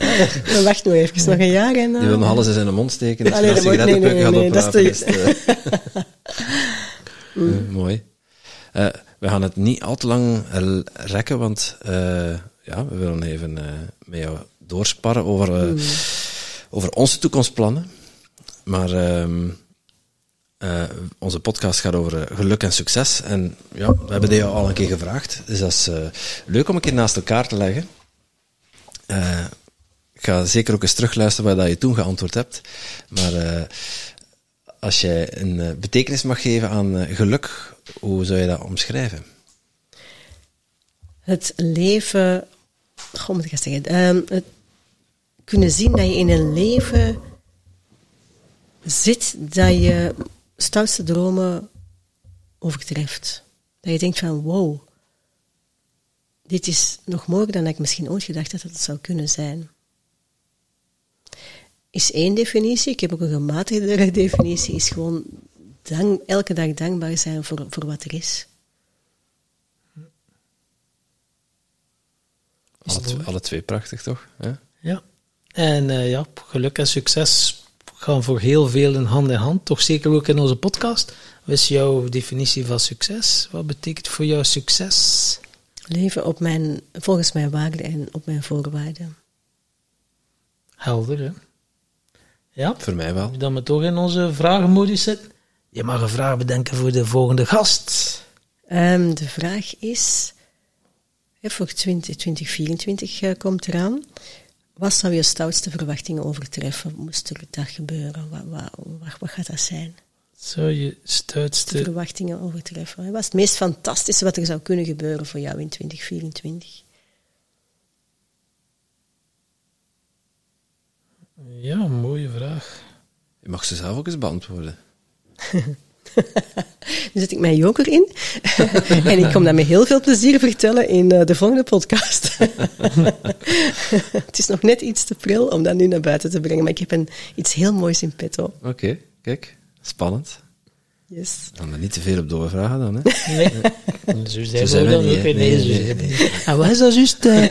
Dan wacht nog even, nog een jaar. En, uh... Die wil nog alles in zijn mond steken. Dus Allee, dat nee, nee, nee, nee, dat is te... mm. mooi. Uh, we gaan het niet al te lang rekken, want uh, ja, we willen even met jou doorsparren over, mm. over onze toekomstplannen. Maar ehm, uh, onze podcast gaat over eh, geluk en succes. En ja, we hebben die al een keer gevraagd. Dus dat is uh, leuk om een keer naast elkaar te leggen. Ik ga zeker ook eens terugluisteren dat je toen geantwoord hebt. Maar als jij een betekenis mag geven aan geluk, hoe zou je dat omschrijven? het leven, hoe moet ik zeggen? Ehm, het kunnen zien dat je in een leven zit dat je stoutste dromen overtreft. Dat je denkt van wow, dit is nog mooier dan ik misschien ooit gedacht had dat het zou kunnen zijn. Is één definitie. Ik heb ook een gematigdere definitie. Is gewoon dank, elke dag dankbaar zijn voor, voor wat er is. Alle, twee, alle twee prachtig, toch? Ja. Ja. En uh, ja, geluk en succes gaan voor heel veel in hand in hand. Toch zeker ook in onze podcast. Wat is jouw definitie van succes? Wat betekent voor jou succes? Leven op mijn, volgens mijn waarden en op mijn voorwaarden. Helder, hè? Ja. Voor mij wel. Dan we toch in onze vragenmodus zitten. Je mag een vraag bedenken voor de volgende gast. Um, de vraag is, voor 20, 2024 uh, komt eraan. Wat zou je stoutste verwachtingen overtreffen? Moest er dat gebeuren? Wat, wat, wat, wat gaat dat zijn? Zou je stoutste... Verwachtingen overtreffen. Wat is het meest fantastische wat er zou kunnen gebeuren voor jou in 2024? Ja, mooie vraag. Je mag ze zelf ook eens beantwoorden. Nu zet ik mijn joker in. en ik kom dat met heel veel plezier vertellen in uh, de volgende podcast. het is nog net iets te pril om dat nu naar buiten te brengen, maar ik heb een, iets heel moois in petto. Oké, kijk. Spannend. Yes. Dan er niet te veel op doorvragen dan, hè? Nee. Zo zijn, zo we dan ook. Nee, nee, nee, nee. En wat is dat juist? Uh,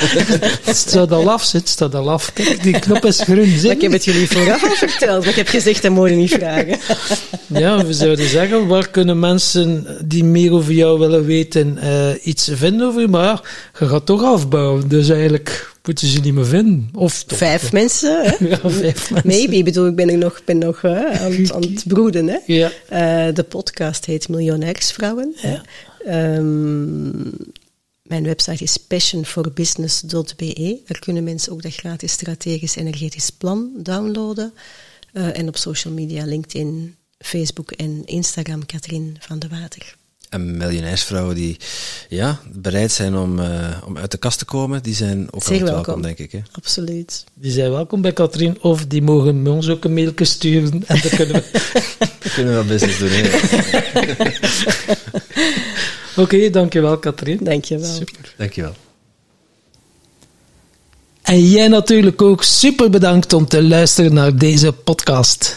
het staat al af, het staat al af. Kijk, die knop is groen. Maar ik heb het jullie vooraf al verteld, maar ik heb gezegd, dat je niet vragen. ja, we zouden zeggen, waar kunnen mensen die meer over jou willen weten uh, iets vinden over je? Maar ja, je gaat toch afbouwen, dus eigenlijk moeten ze niet meer vinden. Of toch, vijf mensen, hè? Ja, vijf mensen. Maybe, ik bedoel, ik ben er nog, ben nog aan, aan, het broeden. Hè? Ja. Uh, de podcast heet Miljonairsvrouwen. Ja. Um, mijn website is passionforbusiness.be. Daar kunnen mensen ook dat gratis strategisch energetisch plan downloaden. Uh, en op social media, LinkedIn, Facebook en Instagram, Katrien van de Water. En miljonairsvrouwen die ja, bereid zijn om, uh, om uit de kast te komen, die zijn ook Zeer welkom, welkom, denk ik. Hè? Absoluut. Die zijn welkom bij Katrien, of die mogen met ons ook een mailje sturen. En dan kunnen we... We kunnen wel business doen? Oké, okay, dankjewel Katrien. Dankjewel. Super. Dankjewel. En jij natuurlijk ook super bedankt om te luisteren naar deze podcast.